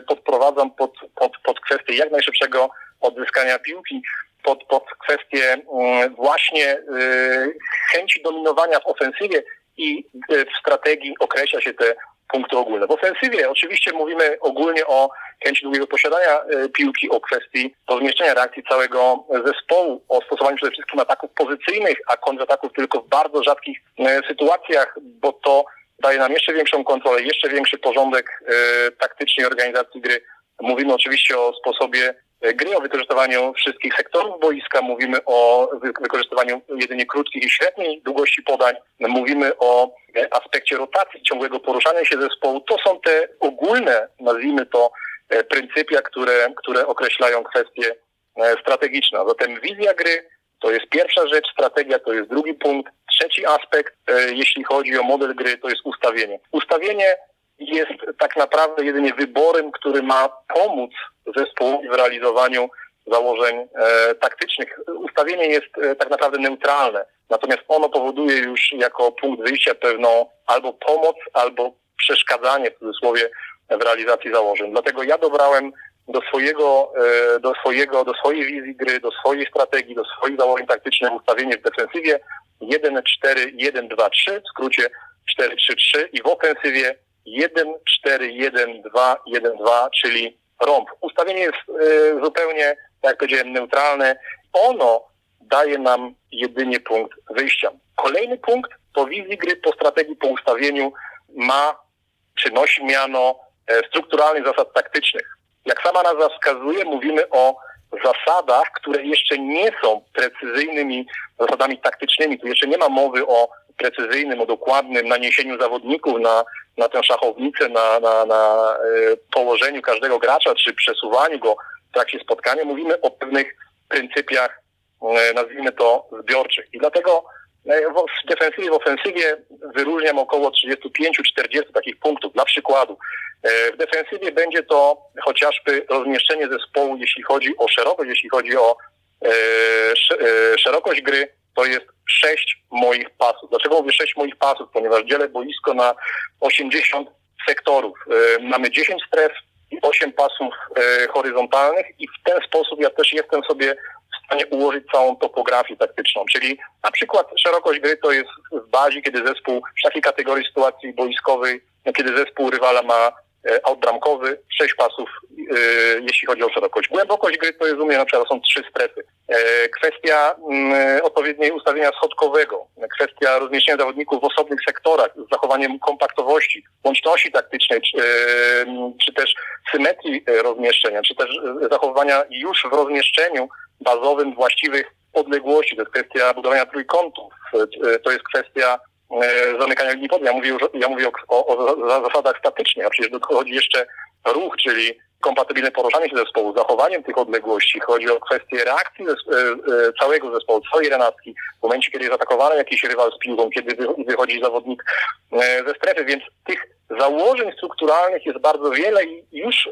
podprowadzam pod, pod, pod kwestię jak najszybszego odzyskania piłki, pod, pod kwestię mm, właśnie chęci dominowania w ofensywie i w strategii określa się te punkty ogólne. W ofensywie oczywiście mówimy ogólnie o chęci długiego posiadania e, piłki, o kwestii rozmieszczenia reakcji całego zespołu, o stosowaniu przede wszystkim ataków pozycyjnych, a kontrataków tylko w bardzo rzadkich e, sytuacjach, bo to daje nam jeszcze większą kontrolę, jeszcze większy porządek e, taktycznej organizacji gry. Mówimy oczywiście o sposobie gry, o wykorzystywaniu wszystkich sektorów boiska, mówimy o wykorzystywaniu jedynie krótkich i średniej długości podań, mówimy o aspekcie rotacji, ciągłego poruszania się zespołu. To są te ogólne, nazwijmy to, E, pryncypia, które, które określają kwestie e, strategiczne. Zatem wizja gry to jest pierwsza rzecz, strategia to jest drugi punkt. Trzeci aspekt, e, jeśli chodzi o model gry, to jest ustawienie. Ustawienie jest tak naprawdę jedynie wyborem, który ma pomóc zespołowi w realizowaniu założeń e, taktycznych. Ustawienie jest e, tak naprawdę neutralne, natomiast ono powoduje już jako punkt wyjścia pewną albo pomoc, albo przeszkadzanie w cudzysłowie w realizacji założeń. Dlatego ja dobrałem do swojego, e, do swojego, do swojej wizji gry, do swojej strategii, do swoich założeń taktycznych ustawienie w defensywie 1-4-1-2-3, w skrócie 4-3-3 i w ofensywie 1-4-1-2-1-2, czyli rąb. Ustawienie jest y, zupełnie, jak powiedziałem, neutralne. Ono daje nam jedynie punkt wyjścia. Kolejny punkt po wizji gry, po strategii, po ustawieniu ma, przynosi miano e, strukturalnych zasad taktycznych. Jak sama nazwa wskazuje, mówimy o zasadach, które jeszcze nie są precyzyjnymi zasadami taktycznymi. Tu jeszcze nie ma mowy o precyzyjnym, o dokładnym naniesieniu zawodników na, na tę szachownicę, na, na, na y, położeniu każdego gracza, czy przesuwaniu go w trakcie spotkania. Mówimy o pewnych pryncypiach, y, nazwijmy to, zbiorczych. I dlatego w defensywie, w ofensywie wyróżniam około 35-40 takich punktów. Dla przykładu, w defensywie będzie to chociażby rozmieszczenie zespołu, jeśli chodzi o szerokość, jeśli chodzi o szerokość gry, to jest sześć moich pasów. Dlaczego mówię sześć moich pasów? Ponieważ dzielę boisko na 80 sektorów. Mamy 10 stref i 8 pasów horyzontalnych i w ten sposób ja też jestem sobie stanie ułożyć całą topografię taktyczną. Czyli na przykład szerokość gry to jest w bazie, kiedy zespół w takiej kategorii sytuacji boiskowej, kiedy zespół rywala ma e, outbramkowy, sześć pasów, e, jeśli chodzi o szerokość. Głębokość gry to jest u mnie na przykład są trzy strefy. E, kwestia mm, odpowiedniej ustawienia schodkowego, kwestia rozmieszczenia zawodników w osobnych sektorach z zachowaniem kompaktowości, łączności taktycznej, czy, czy też symetrii rozmieszczenia, czy też zachowania już w rozmieszczeniu bazowym właściwych odległości. To jest kwestia budowania trójkątów, to jest kwestia e, zamykania linii podwójnych. Ja mówię, już, ja mówię o, o, zasadach statycznych, a przecież dochodzi jeszcze ruch, czyli kompatybilne poruszanie się zespołu, zachowaniem tych odległości. Chodzi o kwestię reakcji e, e, całego zespołu, całej renatki. W momencie, kiedy jest atakowany jakiś rywal z piłką, kiedy wychodzi zawodnik ze strefy, więc tych założeń strukturalnych jest bardzo wiele i już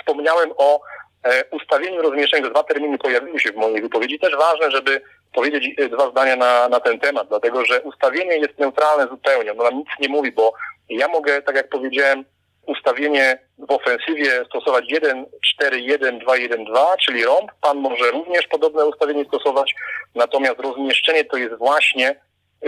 wspomniałem o E, ustawieniu rozmieszczeń, dwa terminy pojawiły się w mojej wypowiedzi. Też ważne, żeby powiedzieć e, dwa zdania na, na ten temat, dlatego że ustawienie jest neutralne zupełnie. Ono nam nic nie mówi, bo ja mogę, tak jak powiedziałem, ustawienie w ofensywie stosować 1, 4, 1, 2, 1, 2, czyli rąb. Pan może również podobne ustawienie stosować, natomiast rozmieszczenie to jest właśnie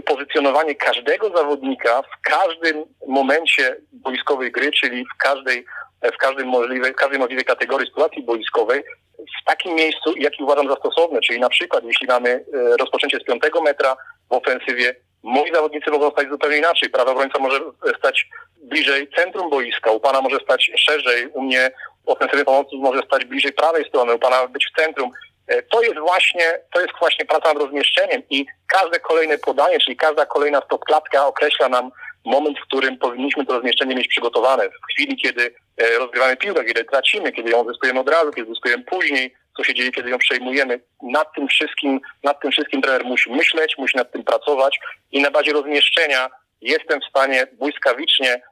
pozycjonowanie każdego zawodnika w każdym momencie boiskowej gry, czyli w każdej w każdym możliwej, w każdej możliwej kategorii sytuacji boiskowej w takim miejscu, jaki uważam za stosowne. Czyli na przykład, jeśli mamy e, rozpoczęcie z piątego metra w ofensywie, moi zawodnicy mogą stać zupełnie inaczej. Prawy obrońca może stać bliżej centrum boiska, u pana może stać szerzej, u mnie ofensywy pomocy może stać bliżej prawej strony, u pana być w centrum. E, to jest właśnie, to jest właśnie praca nad rozmieszczeniem i każde kolejne podanie, czyli każda kolejna stopklatka określa nam moment, w którym powinniśmy to rozmieszczenie mieć przygotowane. W chwili, kiedy rozgrywamy piłkę, kiedy tracimy, kiedy ją zyskujemy od razu, kiedy zyskujemy później, co się dzieje, kiedy ją przejmujemy. Nad tym wszystkim, nad tym wszystkim trener musi myśleć, musi nad tym pracować i na bazie rozmieszczenia jestem w stanie błyskawicznie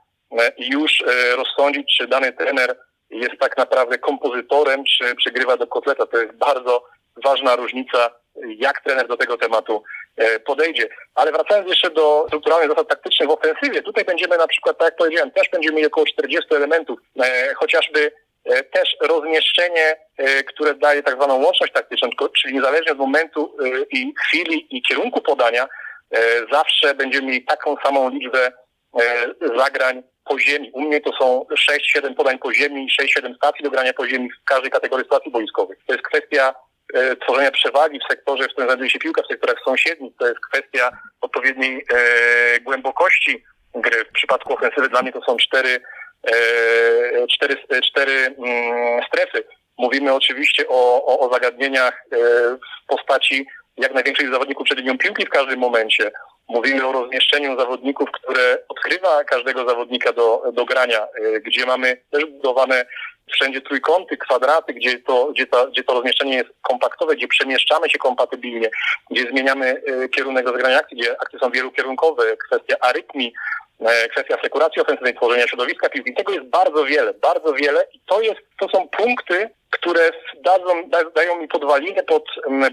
e, już e, rozsądzić, czy dany trener jest tak naprawdę kompozytorem, czy przegrywa do kotleta. To jest bardzo ważna różnica jak trener do tego tematu e, podejdzie. Ale wracając jeszcze do strukturalnych zasad taktycznych w ofensywie, tutaj będziemy na przykład, tak jak powiedziałem, też będziemy mieli około 40 elementów, e, chociażby e, też rozmieszczenie, które daje tak zwaną łączność taktyczną, czyli niezależnie od momentu i chwili i kierunku podania, zawsze będziemy mieli taką samą liczbę zagrań po ziemi. U mnie to są 6-7 podań po ziemi, 6-7 stacji do grania po ziemi w każdej kategorii stacji boiskowych. To jest kwestia E, tworzenia przewagi w sektorze, w którym znajduje się piłka, w sektorach sąsiednich. To jest kwestia odpowiedniej e, głębokości gry. W przypadku ofensywy dla mnie to są cztery, e, cztery, cztery mm, strefy. Mówimy oczywiście o, o, o zagadnieniach e, w postaci jak największych zawodników przed linią piłki w każdym momencie. Mówimy o rozmieszczeniu zawodników, które odkrywa każdego zawodnika do, do grania, e, gdzie mamy też budowane wszędzie trójkąty, kwadraty, gdzie to, gdzie, to, gdzie to rozmieszczenie jest kompaktowe, gdzie przemieszczamy się kompatybilnie, gdzie zmieniamy y, kierunek rozegrania akcji, gdzie akcje są wielokierunkowe, kwestia arytmii, e, kwestia sekuracji ofensywnej, tworzenia środowiska piłki. Tego jest bardzo wiele, bardzo wiele i to, jest, to są punkty, które dadzą, da, dają mi podwaliny pod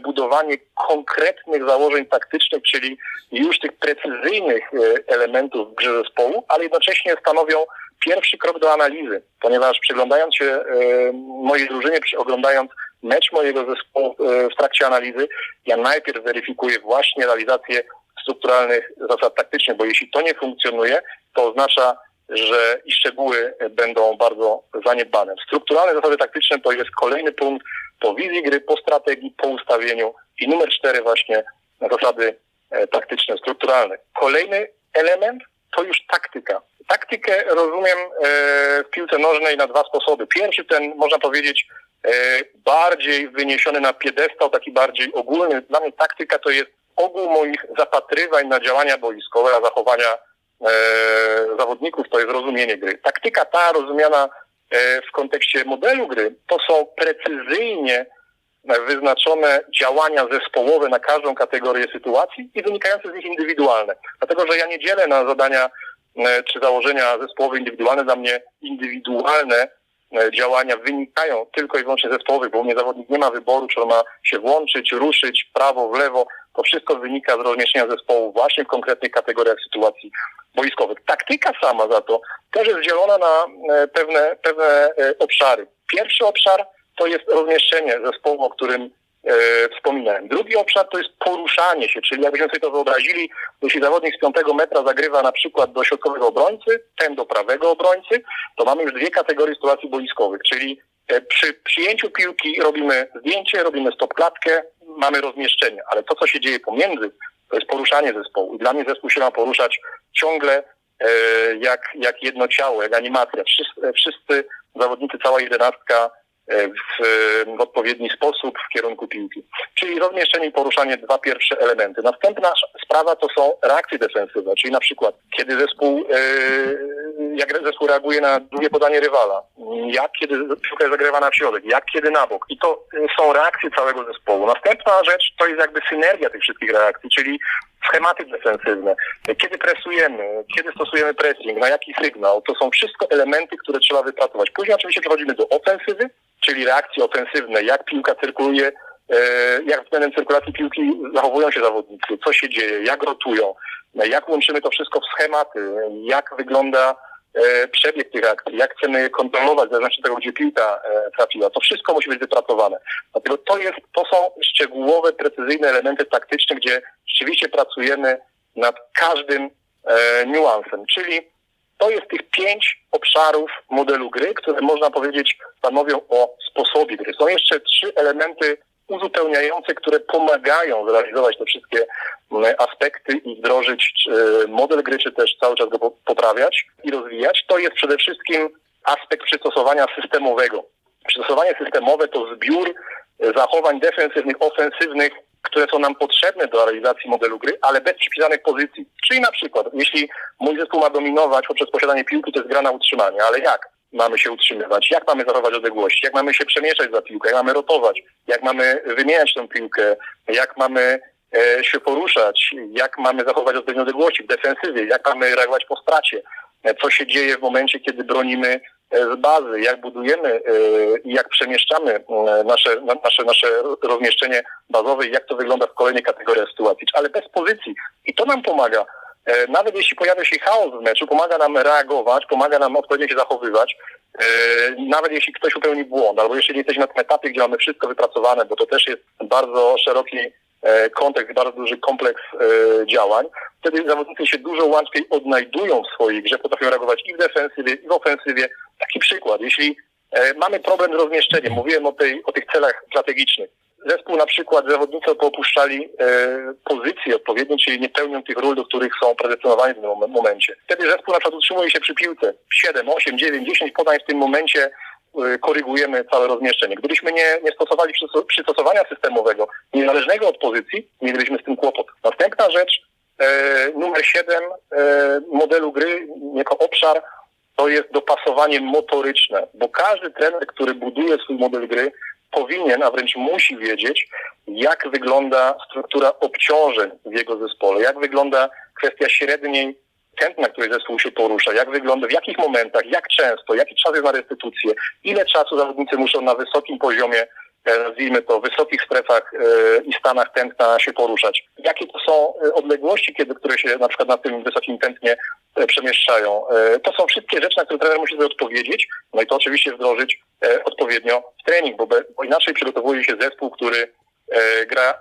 budowanie konkretnych założeń taktycznych, czyli już tych precyzyjnych e, elementów w grze zespołu, ale jednocześnie stanowią pierwszy krok do analizy, ponieważ przyglądając się y, mojej drużynie, oglądając mecz mojego zespołu e, w trakcie analizy, ja najpierw weryfikuję właśnie realizację strukturalnych zasad taktycznych, bo jeśli to nie funkcjonuje, to oznacza, że i szczegóły będą bardzo zaniedbane. Strukturalne zasady taktyczne to jest kolejny punkt po wizji gry, po strategii, po ustawieniu i numer cztery właśnie zasady e, taktyczne, strukturalne. Kolejny element to już taktyka. Taktykę rozumiem e, w piłce nożnej na dwa sposoby. Pierwszy ten, można powiedzieć, e, bardziej wyniesiony na piedestał, taki bardziej ogólny. Dla mnie taktyka to jest ogół moich zapatrywań na działania boiskowe, na zachowania e, zawodników, to jest rozumienie gry. Taktyka ta rozumiana w kontekście modelu gry, to są precyzyjnie wyznaczone działania zespołowe na każdą kategorię sytuacji i wynikające z nich indywidualne. Dlatego, że ja nie dzielę na zadania e, czy założenia zespołowe indywidualne. Dla mnie indywidualne e, działania wynikają tylko i wyłącznie zespołowych, bo u mnie zawodnik nie ma wyboru, czy on ma się włączyć, ruszyć w prawo, w lewo. To wszystko wynika z rozmieszczenia zespołu właśnie w konkretnych kategoriach sytuacji boiskowych. Taktyka sama za to też jest dzielona na e, pewne, pewne obszary. Pierwszy obszar to jest rozmieszczenie zespołu, o którym e, wspominałem. Drugi obszar to jest poruszanie się, czyli jakbyśmy sobie to wyobrazili, jeśli zawodnik z piątego metra zagrywa na przykład do środkowego obrońcy, ten do prawego obrońcy, to mamy już dwie kategorie sytuacji boiskowych, czyli e, przy przyjęciu piłki robimy zdjęcie, robimy stopklatkę, mamy rozmieszczenie, ale to, co się dzieje pomiędzy, to jest poruszanie zespołu. I dla mnie zespół się ma poruszać ciągle e, jak, jak jedno ciało, jak animacja. Wszyscy, wszyscy zawodnicy, cała jedenastka w, w, odpowiedni sposób w kierunku piłki. Czyli rozmieszczenie i poruszanie dwa pierwsze elementy. Następna sprawa to są reakcje defensywne, czyli na przykład kiedy zespół, e, jak zespół reaguje na drugie podanie rywala, jak kiedy piłka jest zagrywana w środek, jak kiedy na bok. I to są reakcje całego zespołu. Następna rzecz to jest jakby synergia tych wszystkich reakcji, czyli schematy defensywne, kiedy presujemy, kiedy stosujemy pressing, na jaki sygnał, to są wszystko elementy, które trzeba wypracować. Później oczywiście przechodzimy do ofensywy, czyli reakcje ofensywne, jak piłka cyrkuluje, e, jak względem cyrkulacji piłki zachowują się zawodnicy, co się dzieje, jak rotują, jak łączymy to wszystko w schematy, jak wygląda e, przebieg tych reakcji, jak chcemy je kontrolować, od tego, gdzie piłka e, trafiła. To wszystko musi być wypracowane. Dlatego to, jest, to są szczegółowe, precyzyjne elementy taktyczne, gdzie rzeczywiście pracujemy nad każdym niuansem. Czyli to jest tych pięć obszarów modelu gry, które można powiedzieć stanowią o sposobie gry. Są jeszcze trzy elementy uzupełniające, które pomagają zrealizować te wszystkie mm, aspekty i wdrożyć model gry, czy też cały czas go poprawiać i rozwijać. To jest przede wszystkim aspekt przystosowania systemowego. Przystosowanie systemowe to zbiór zachowań defensywnych, ofensywnych, które są nam potrzebne do realizacji modelu gry, ale bez przypisanych pozycji. Czyli na przykład, jeśli mój zespół ma dominować poprzez posiadanie piłki, to jest gra na utrzymanie, ale jak mamy się utrzymywać, jak mamy zachować odległości, jak mamy się przemieszczać za piłkę, jak mamy rotować, jak mamy wymieniać tę piłkę, jak mamy e, się poruszać, jak mamy zachować odpowiednie odległości w defensywie, jak mamy reagować po stracie, e, co się dzieje w momencie, kiedy bronimy z bazy, jak budujemy e, i jak przemieszczamy e, nasze, nasze, nasze rozmieszczenie bazowe i jak to wygląda w kolejnej kategorii sytuacji, ale bez pozycji. I to nam pomaga. E, nawet jeśli pojawia się chaos w meczu, pomaga nam reagować, pomaga nam odpowiednio się zachowywać. Nawet jeśli ktoś upełni błąd, albo jeśli jesteśmy na tym etapie, gdzie mamy wszystko wypracowane, bo to też jest bardzo szeroki kontekst, bardzo duży kompleks działań, wtedy zawodnicy się dużo łatwiej odnajdują w swojej grze, potrafią reagować i w defensywie, i w ofensywie, Taki przykład, jeśli e, mamy problem z rozmieszczeniem, mówiłem o, tej, o tych celach strategicznych, zespół na przykład zawodnicy opuszczali e, pozycje odpowiednie, czyli nie pełnią tych ról, do których są predestynowani w tym momencie. Wtedy zespół na przykład utrzymuje się przy piłce. 7, 8, 9, 10 podań w tym momencie. e, korygujemy całe rozmieszczenie. Gdybyśmy nie, nie stosowali przystosowania systemowego, niezależnego od pozycji, mielibyśmy z tym kłopot. Następna rzecz, e, numer 7 e, modelu gry jako obszar to jest dopasowanie motoryczne, bo każdy trener, który buduje swój model gry, powinien, a wręcz musi wiedzieć, jak wygląda struktura obciążeń w jego zespole, jak wygląda kwestia średniej tętna, której zespół się porusza, jak wygląda, w jakich momentach, jak często, jaki czas jest na restytucję, ile czasu zawodnicy muszą na wysokim poziomie nazwijmy to, wysokich strefach i stanach tętna się poruszać. Jakie to są odległości, kiedy, które się na przykład na tym wysokim tętnie przemieszczają? To są wszystkie rzeczy, na które trener musi sobie odpowiedzieć, no i to oczywiście wdrożyć odpowiednio w trening, bo, bo inaczej przygotowuje się zespół, który E, gra,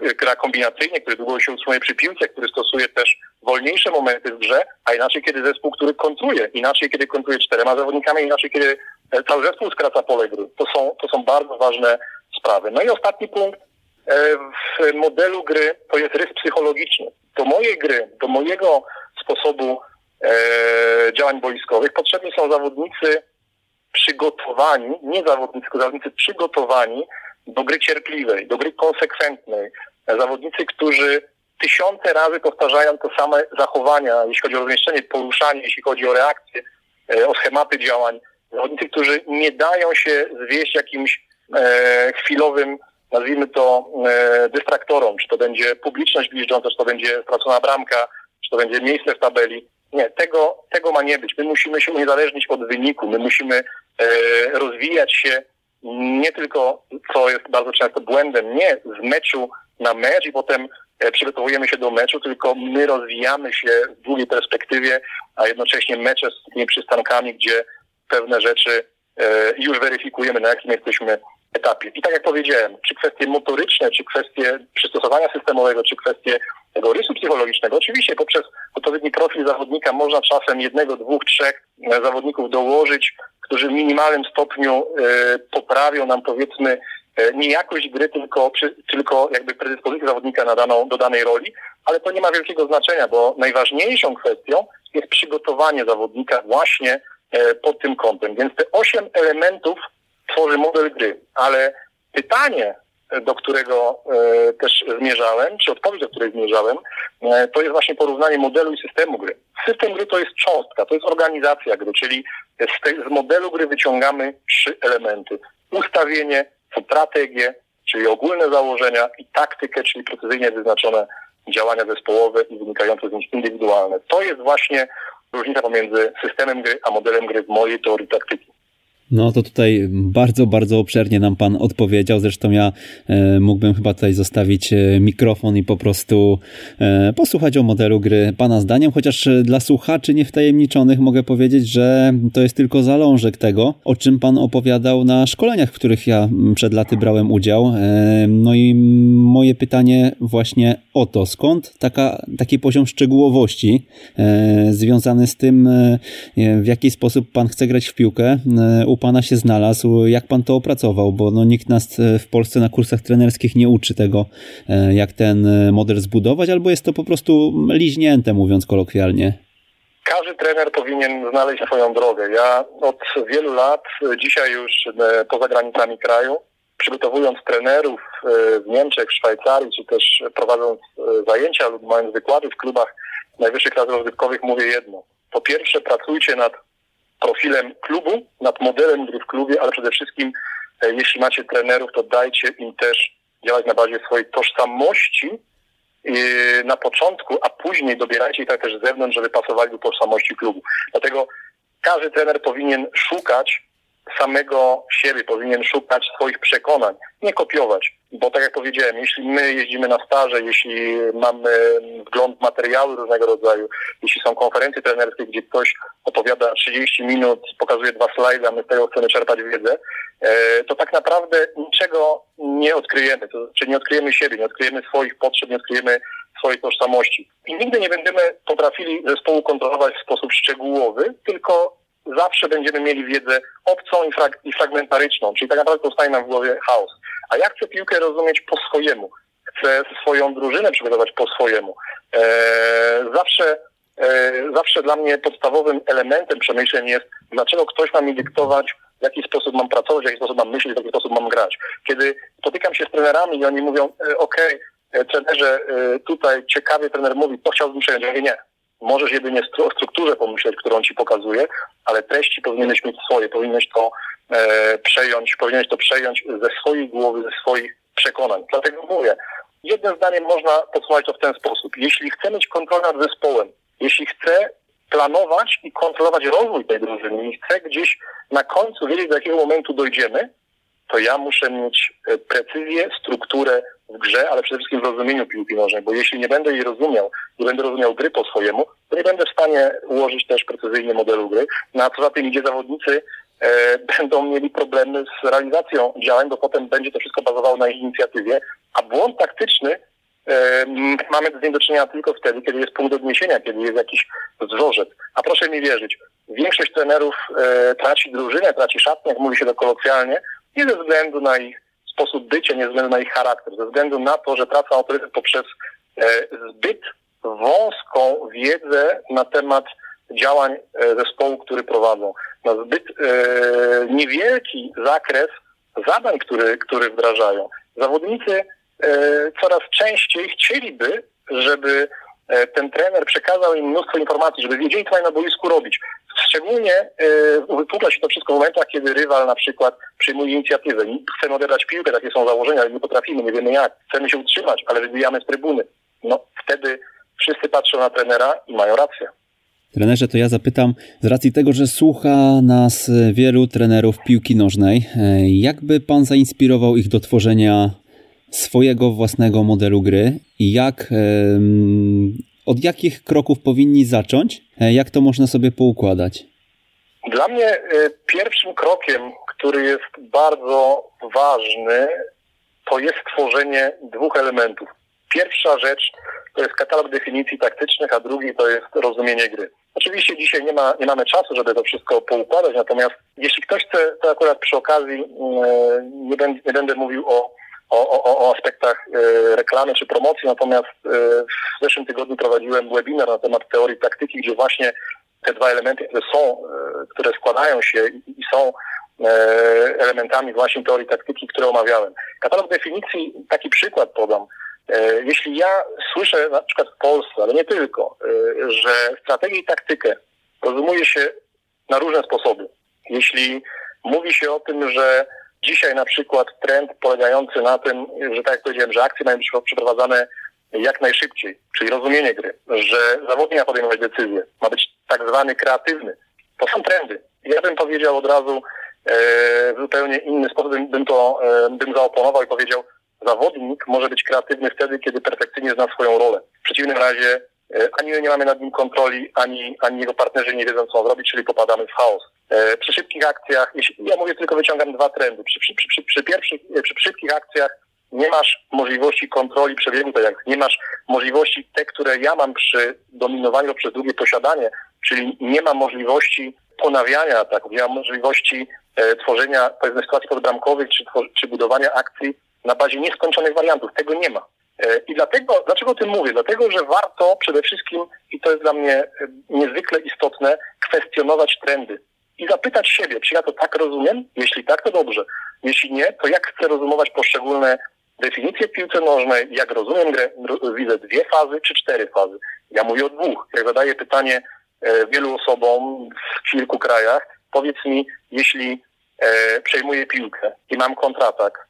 gra kombinacyjnie, który długo się utrzymuje przy piłce, który stosuje też wolniejsze momenty w grze, a inaczej kiedy zespół, który kontruje, inaczej kiedy kontruje czterema zawodnikami, inaczej kiedy e, cały zespół skraca pole gry. To są, to są bardzo ważne sprawy. No i ostatni punkt e, w modelu gry to jest rys psychologiczny. Do mojej gry, do mojego sposobu działań boiskowych potrzebni są zawodnicy przygotowani, nie zawodnicy, tylko zawodnicy przygotowani do gry cierpliwej, do gry konsekwentnej. Zawodnicy, którzy tysiące razy powtarzają te same zachowania, jeśli chodzi o rozmieszczenie, poruszanie, jeśli chodzi o reakcje, e, o schematy działań. Zawodnicy, którzy nie dają się zwieść jakimś e, chwilowym, nazwijmy to, e, dystraktorom, czy to będzie publiczność bliżdżąca, czy to będzie stracona bramka, czy to będzie miejsce w tabeli. Nie, tego, tego ma nie być. My musimy się uniezależnić od wyniku, my musimy e, rozwijać się nie tylko, co jest bardzo często błędem, nie z meczu na mecz i potem e, przygotowujemy się do meczu, tylko my rozwijamy się w długiej perspektywie, a jednocześnie mecze z tymi przystankami, gdzie pewne rzeczy e, już weryfikujemy, na jakim jesteśmy etapie. I tak jak powiedziałem, czy kwestie motoryczne, czy kwestie przystosowania systemowego, czy kwestie tego rysu psychologicznego, oczywiście poprzez odpowiedni profil zawodnika można czasem jednego, dwóch, trzech e, zawodników dołożyć, którzy w minimalnym stopniu e, poprawią nam powiedzmy e, nie jakość gry, tylko, tylko jakby predyspozycję zawodnika na daną, do danej roli, ale to nie ma wielkiego znaczenia, bo najważniejszą kwestią jest przygotowanie zawodnika właśnie pod tym kątem. Więc te osiem elementów tworzy model gry, ale pytanie, do którego e, też zmierzałem, czy odpowiedź, do której zmierzałem, e, to jest właśnie porównanie modelu i systemu gry. System gry to jest cząstka, to jest organizacja gry, czyli z, te, z modelu gry wyciągamy trzy elementy. Ustawienie, strategię, czyli ogólne założenia i taktykę, czyli precyzyjnie wyznaczone działania zespołowe i wynikające z nich indywidualne. To jest właśnie różnica pomiędzy systemem gry a modelem gry w mojej teorii taktyki. No to tutaj bardzo, bardzo obszernie nam Pan odpowiedział. Zresztą ja e, mógłbym chyba tutaj zostawić e, mikrofon i po prostu e, posłuchać o modelu gry Pana zdaniem, chociaż e, dla słuchaczy niewtajemniczonych mogę powiedzieć, że to jest tylko zalążek tego, o czym Pan opowiadał na szkoleniach, w których ja przed laty brałem udział. E, no i moje pytanie właśnie o to, skąd taka, taki poziom szczegółowości e, związany z tym, w jaki sposób Pan chce grać w piłkę, u Pana się znalazł, jak Pan to opracował, bo no, nikt nas e, w Polsce na kursach trenerskich nie uczy tego, e, jak ten e, model zbudować, albo jest to po prostu liźnięte, mówiąc kolokwialnie. Każdy trener powinien znaleźć swoją drogę. Ja od wielu lat, dzisiaj już poza granicami kraju, przygotowując trenerów w Niemczech, w Szwajcarii, czy też prowadząc zajęcia lub mając wykłady w klubach najwyższych klas rozrywkowych, mówię jedno. Po pierwsze, pracujcie nad profilem klubu, nad modelem gry w klubie, ale przede wszystkim, e, jeśli macie trenerów, to dajcie im też działać na bazie swojej tożsamości e, na początku, a później dobierajcie ich tak też z zewnątrz, żeby pasowali do tożsamości klubu. Dlatego każdy trener powinien szukać samego siebie, powinien szukać swoich przekonań, nie kopiować. Bo tak jak powiedziałem, jeśli my jeździmy na staże, jeśli mamy wgląd w materiały różnego rodzaju, jeśli są konferencje trenerskie, gdzie ktoś opowiada 30 minut, pokazuje dwa slajdy, a my z tego chcemy czerpać wiedzę, e, to tak naprawdę niczego nie odkryjemy. To znaczy nie odkryjemy siebie, nie odkryjemy swoich potrzeb, nie odkryjemy swojej tożsamości. I nigdy nie będziemy potrafili zespołu kontrolować w sposób szczegółowy, tylko zawsze będziemy mieli wiedzę obcą i, frag i fragmentaryczną, czyli tak naprawdę powstaje nam w głowie chaos. A ja chcę piłkę rozumieć po swojemu. Chcę swoją drużynę przygotować po swojemu. Eee, zawsze, eee, zawsze dla mnie podstawowym elementem przemyśleń jest, dlaczego ktoś ma mi dyktować, w jaki sposób mam pracować, w jaki sposób mam myśleć, w jaki sposób mam grać. Kiedy spotykam się z trenerami i oni mówią, e, okej, okay, e, trenerze, e, tutaj ciekawie trener mówi, to chciałbym przejąć. Ja mówię, nie, Możesz jedynie o strukturze pomyśleć, którą ci pokazuje, ale treści powinieneś mieć swoje, powinieneś to e, przejąć, powinieneś to przejąć ze swojej głowy, ze swoich przekonań. Dlatego mówię, jednym zdaniem można podsumować to w ten sposób. Jeśli chcę mieć kontrolę nad zespołem, jeśli chcę planować i kontrolować rozwój tej drużyny i chcę gdzieś na końcu wiedzieć, do jakiego momentu dojdziemy, to ja muszę mieć e, precyzję, strukturę w grze, ale przede wszystkim w rozumieniu piłki nożnej, bo jeśli nie będę jej rozumiał, nie będę rozumiał gry po swojemu, to nie będę w stanie ułożyć też precyzyjnie modelu gry. No a co za tym idzie zawodnicy, e, będą mieli problemy z realizacją działań, bo potem będzie to wszystko bazowało na ich inicjatywie, a błąd taktyczny e, mamy z nim do czynienia tylko wtedy, kiedy jest punkt odniesienia, kiedy jest jakiś wzorzec. A proszę mi wierzyć, większość trenerów e, traci drużynę, traci szatnię, jak mówi się to kolokwialnie, nie ze względu na ich sposób bycia, nie względu na ich charakter, ze względu na to, że tracą autorytet poprzez e, zbyt wąską wiedzę na temat działań e, zespołu, który prowadzą, na zbyt e, niewielki zakres zadań, który, który wdrażają. Zawodnicy coraz częściej chcieliby, żeby ten trener przekazał im mnóstwo informacji, żeby wiedzieli, co mają na boisku robić. Szczególnie yy, wypukla się to wszystko w momentach, kiedy rywal na przykład przyjmuje inicjatywę. Chcemy odebrać piłkę, takie są założenia, ale nie potrafimy, nie wiemy jak. Chcemy się utrzymać, ale wybijamy z trybuny. No wtedy wszyscy patrzą na trenera i mają rację. Trenerze, to ja zapytam, z racji tego, że słucha nas wielu trenerów piłki nożnej, e, jakby pan zainspirował ich do tworzenia swojego własnego modelu gry i jak od jakich kroków powinni zacząć? E, jak to można sobie poukładać? Dla mnie e, pierwszym krokiem, który jest bardzo ważny, to jest tworzenie dwóch elementów. Pierwsza rzecz to jest katalog definicji taktycznych, a drugi to jest rozumienie gry. Oczywiście dzisiaj nie, ma, nie mamy czasu, żeby to wszystko poukładać, natomiast jeśli ktoś chce, to akurat przy okazji e, nie, będę, nie będę mówił o o, o, o aspektach e, reklamy czy promocji, natomiast e, w zeszłym tygodniu prowadziłem webinar na temat teorii taktyki, gdzie właśnie te dwa elementy, które są, e, które składają się i są elementami właśnie teorii taktyki, które omawiałem. Katalog definicji, taki przykład podam. Jeśli ja słyszę na przykład w Polsce, ale nie tylko, że strategię i taktykę rozumuje się na różne sposoby. Jeśli mówi się o tym, że Dzisiaj na przykład trend polegający na tym, że tak jak powiedziałem, że akcje mają być przeprowadzane jak najszybciej, czyli rozumienie gry, że zawodnik ma podejmować decyzje, ma być tak zwany kreatywny. To są trendy. Ja bym powiedział od razu e, w zupełnie inny sposób, bym, to e, bym zaoponował i powiedział, zawodnik może być kreatywny wtedy, kiedy perfekcyjnie zna swoją rolę. W przeciwnym razie ani my nie mamy nad nim kontroli, ani, ani jego partnerzy nie wiedzą, co zrobić, czyli popadamy w chaos. E, przy szybkich akcjach, ja mówię tylko wyciągam dwa trendy. Przy, przy, przy, przy pierwszych, e, przy szybkich akcjach nie masz możliwości kontroli przebiegu tak jak nie masz możliwości te, które ja mam przy dominowaniu przez długie posiadanie, czyli nie ma możliwości ponawiania ataków, nie ma możliwości e, tworzenia pewnych sytuacji podbramkowych czy, czy budowania akcji na bazie nieskończonych wariantów. Tego nie ma. E, I dlatego, dlaczego o tym mówię? Dlatego, że warto przede wszystkim, i to jest dla mnie niezwykle istotne, kwestionować trendy i zapytać siebie, czy ja to tak rozumiem? Jeśli tak, to dobrze. Jeśli nie, to jak chcę rozumować poszczególne definicje piłce nożnej, jak rozumiem grę, widzę dwie fazy czy cztery fazy. Ja mówię o dwóch. Jak zadaję pytanie e, wielu osobom w kilku krajach, powiedz mi, jeśli e, przejmuję piłkę i mam kontratak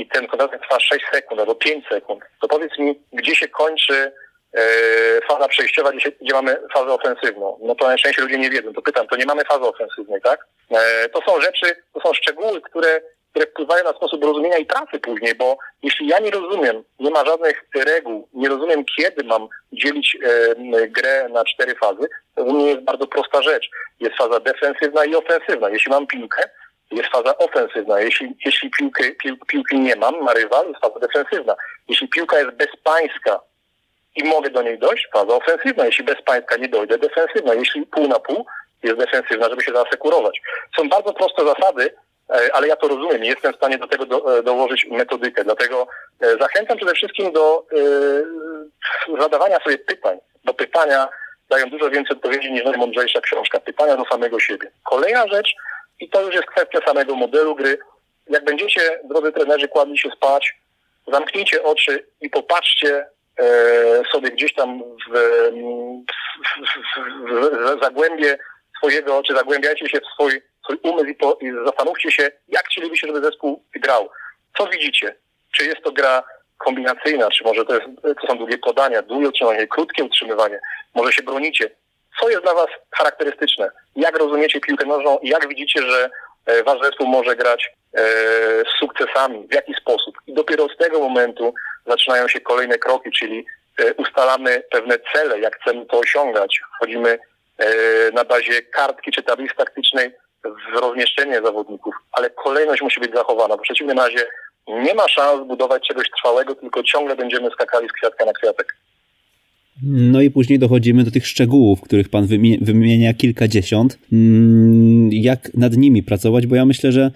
i ten kontratak trwa 6 sekund albo 5 sekund, to powiedz mi, gdzie się kończy E, faza przejściowa, gdzie, gdzie mamy fazę ofensywną. No to najczęściej ludzie nie wiedzą. To pytam, to nie mamy fazy ofensywnej, tak? E, to są rzeczy, to są szczegóły, które, które wpływają na sposób rozumienia i pracy później, bo jeśli ja nie rozumiem, nie ma żadnych reguł, nie rozumiem, kiedy mam dzielić e, grę na cztery fazy, to u mnie jest bardzo prosta rzecz. Jest faza defensywna i ofensywna. Jeśli mam piłkę, jest faza ofensywna. Jeśli, jeśli piłki, piłki nie mam, ma rywal, jest faza defensywna. Jeśli piłka jest bezpańska, i mogę do niej dojść, faza ofensywna. Jeśli bez państwa nie dojdę, defensywna. Jeśli pół na pół, jest defensywna, żeby się zaasekurować. Są bardzo proste zasady, e, ale ja to rozumiem i jestem w stanie do tego do, e, dołożyć metodykę. Dlatego e, zachęcam przede wszystkim do y, zadawania sobie pytań. Do pytania dają dużo więcej odpowiedzi niż najmądrzejsza książka. Pytania do samego siebie. Kolejna rzecz, i to już jest kwestia samego modelu gry. Jak będziecie, drodzy trenerzy, kładli się spać, zamknijcie oczy i popatrzcie E, sobie gdzieś tam w, w, w, w zagłębie swojego, czy zagłębiajcie się w swój, swój umysł i, po, i zastanówcie się, jak chcielibyście, żeby zespół grał. Co widzicie? Czy jest to gra kombinacyjna, czy może to, jest, to są długie podania, długie utrzymywanie, krótkie utrzymywanie, może się bronicie. Co jest dla Was charakterystyczne? Jak rozumiecie piłkę nożną i jak widzicie, że e, Wasz zespół może grać z sukcesami, w jaki sposób. I dopiero z tego momentu zaczynają się kolejne kroki, czyli ustalamy pewne cele, jak chcemy to osiągać. Wchodzimy na bazie kartki czy tablicy taktycznej w rozmieszczenie zawodników, ale kolejność musi być zachowana. W przeciwnym razie nie ma szans budować czegoś trwałego, tylko ciągle będziemy skakali z kwiatka na kwiatek. No i później dochodzimy do tych szczegółów, których Pan wymienia kilkadziesiąt. Mm, jak nad nimi pracować, bo ja myślę, że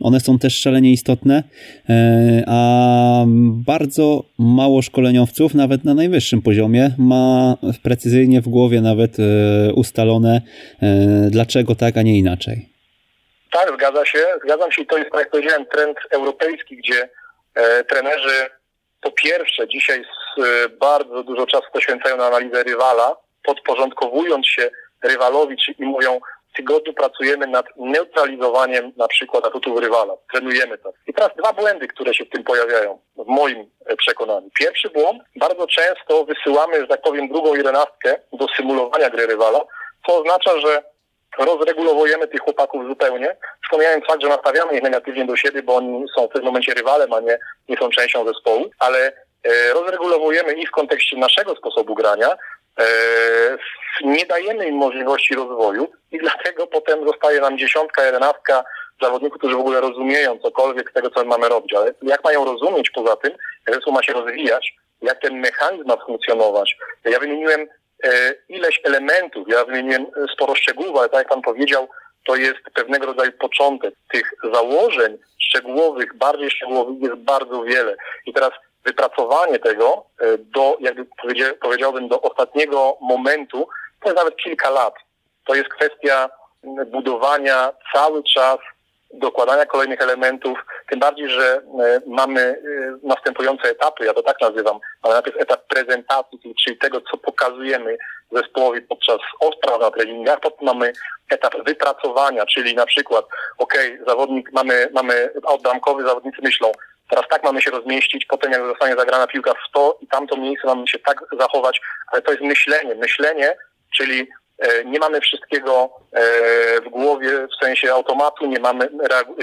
one są też szalenie istotne, e, a bardzo mało szkoleniowców, nawet na najwyższym poziomie, ma precyzyjnie w głowie nawet e, ustalone, e, dlaczego tak, a nie inaczej. Tak, zgadza się. Zgadzam się i to jest, tak jak powiedziałem, trend europejski, gdzie trenerzy po pierwsze dzisiaj bardzo dużo czasu poświęcają na analizę rywala, podporządkowując się rywalowi, czyli mówią, w tygodniu pracujemy nad neutralizowaniem na przykład atutów rywala. Trenujemy to. I teraz dwa błędy, które się w tym pojawiają, w moim e, przekonaniu. Pierwszy błąd, bardzo często wysyłamy, że tak powiem, drugą jedenastkę do symulowania gry rywala, co oznacza, że rozregulowujemy tych chłopaków zupełnie, wspomniałem fakt, że nastawiamy ich negatywnie do siebie, bo oni są w tym momencie rywalem, a nie, nie są częścią zespołu, ale rozregulowujemy ich w kontekście naszego sposobu grania, e, nie dajemy im możliwości rozwoju i dlatego potem zostaje nam dziesiątka, jedenastka zawodników, którzy w ogóle rozumieją cokolwiek z tego, co mamy robić. Ale jak mają rozumieć poza tym, jak zespół ma się rozwijać, jak ten mechanizm ma funkcjonować. Ja wymieniłem E, ileś elementów, ja wymieniłem e, sporo szczegółów, ale tak jak Pan powiedział, to jest pewnego rodzaju początek. Tych założeń szczegółowych, bardziej szczegółowych jest bardzo wiele. I teraz wypracowanie tego e, do, jakby powiedziałbym, do ostatniego momentu, to jest nawet kilka lat. To jest kwestia budowania cały czas dokładania kolejnych elementów, tym bardziej, że e, mamy e, następujące etapy, ja to tak nazywam, ale najpierw etap prezentacji, czyli tego, co pokazujemy zespołowi podczas odpraw na treningach, potem mamy etap wypracowania, czyli na przykład, ok, zawodnik, mamy, mamy outbramkowy, zawodnicy myślą, teraz tak mamy się rozmieścić, potem jak zostanie zagrana piłka w to i tamto miejsce mamy się tak zachować, ale to jest myślenie. Myślenie, czyli E, nie mamy wszystkiego e, w głowie w sensie automatu, nie mamy,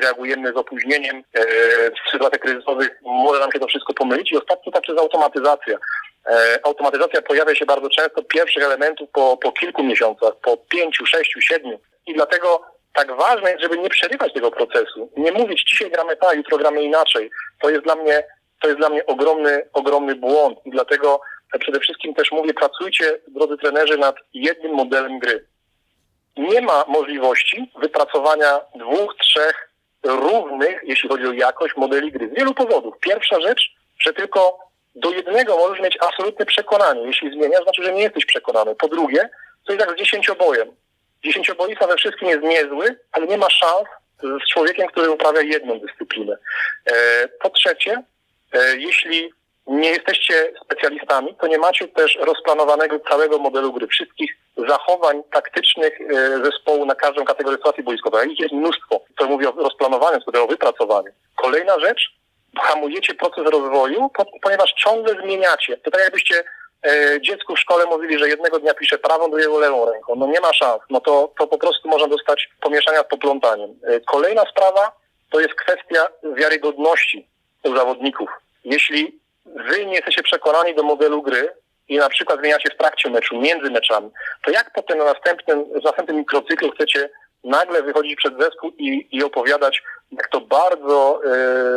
reagujemy z opóźnieniem. E, w sytuacjach kryzysowych może nam się to wszystko pomylić i ostatni etap to jest automatyzacja. Automatyzacja pojawia się bardzo często pierwszych elementów po, po kilku miesiącach, po pięciu, sześciu, siedmiu i dlatego tak ważne jest, żeby nie przerywać tego procesu. Nie mówić dzisiaj gramy tak, jutro gramy inaczej. To jest dla mnie, to jest dla mnie ogromny, ogromny błąd i dlatego przede wszystkim też mówię, pracujcie, drodzy trenerzy, nad jednym modelem gry. Nie ma możliwości wypracowania dwóch, trzech równych, jeśli chodzi o jakość, modeli gry. Z wielu powodów. Pierwsza rzecz, że tylko do jednego możesz mieć absolutne przekonanie. Jeśli zmieniasz, znaczy, że nie jesteś przekonany. Po drugie, to jest jak z dziesięciobojem. Dziesięcioboista we wszystkim jest niezły, ale nie ma szans z człowiekiem, który uprawia jedną dyscyplinę. E, po trzecie, e, jeśli nie jesteście specjalistami, to nie macie też rozplanowanego całego modelu gry, wszystkich zachowań taktycznych e, zespołu na każdą kategorię sytuacji boiskowej. Ich jest mnóstwo. To mówię o rozplanowaniu, o wypracowaniu. Kolejna rzecz, hamujecie proces rozwoju, ponieważ ciągle zmieniacie. To tak jakbyście dziecku w szkole mówili, że jednego dnia pisze prawą, drugiego lewą ręką. No nie ma szans. No to, to po prostu można dostać pomieszania z poplątaniem. E, kolejna sprawa to jest kwestia wiarygodności u zawodników. Jeśli wy nie jesteście przekonani do modelu gry i na przykład zmieniacie w trakcie meczu, między meczami, to jak potem na następnym, w następnym mikrocyklu chcecie nagle wychodzić przed zespół i, i opowiadać, jak to bardzo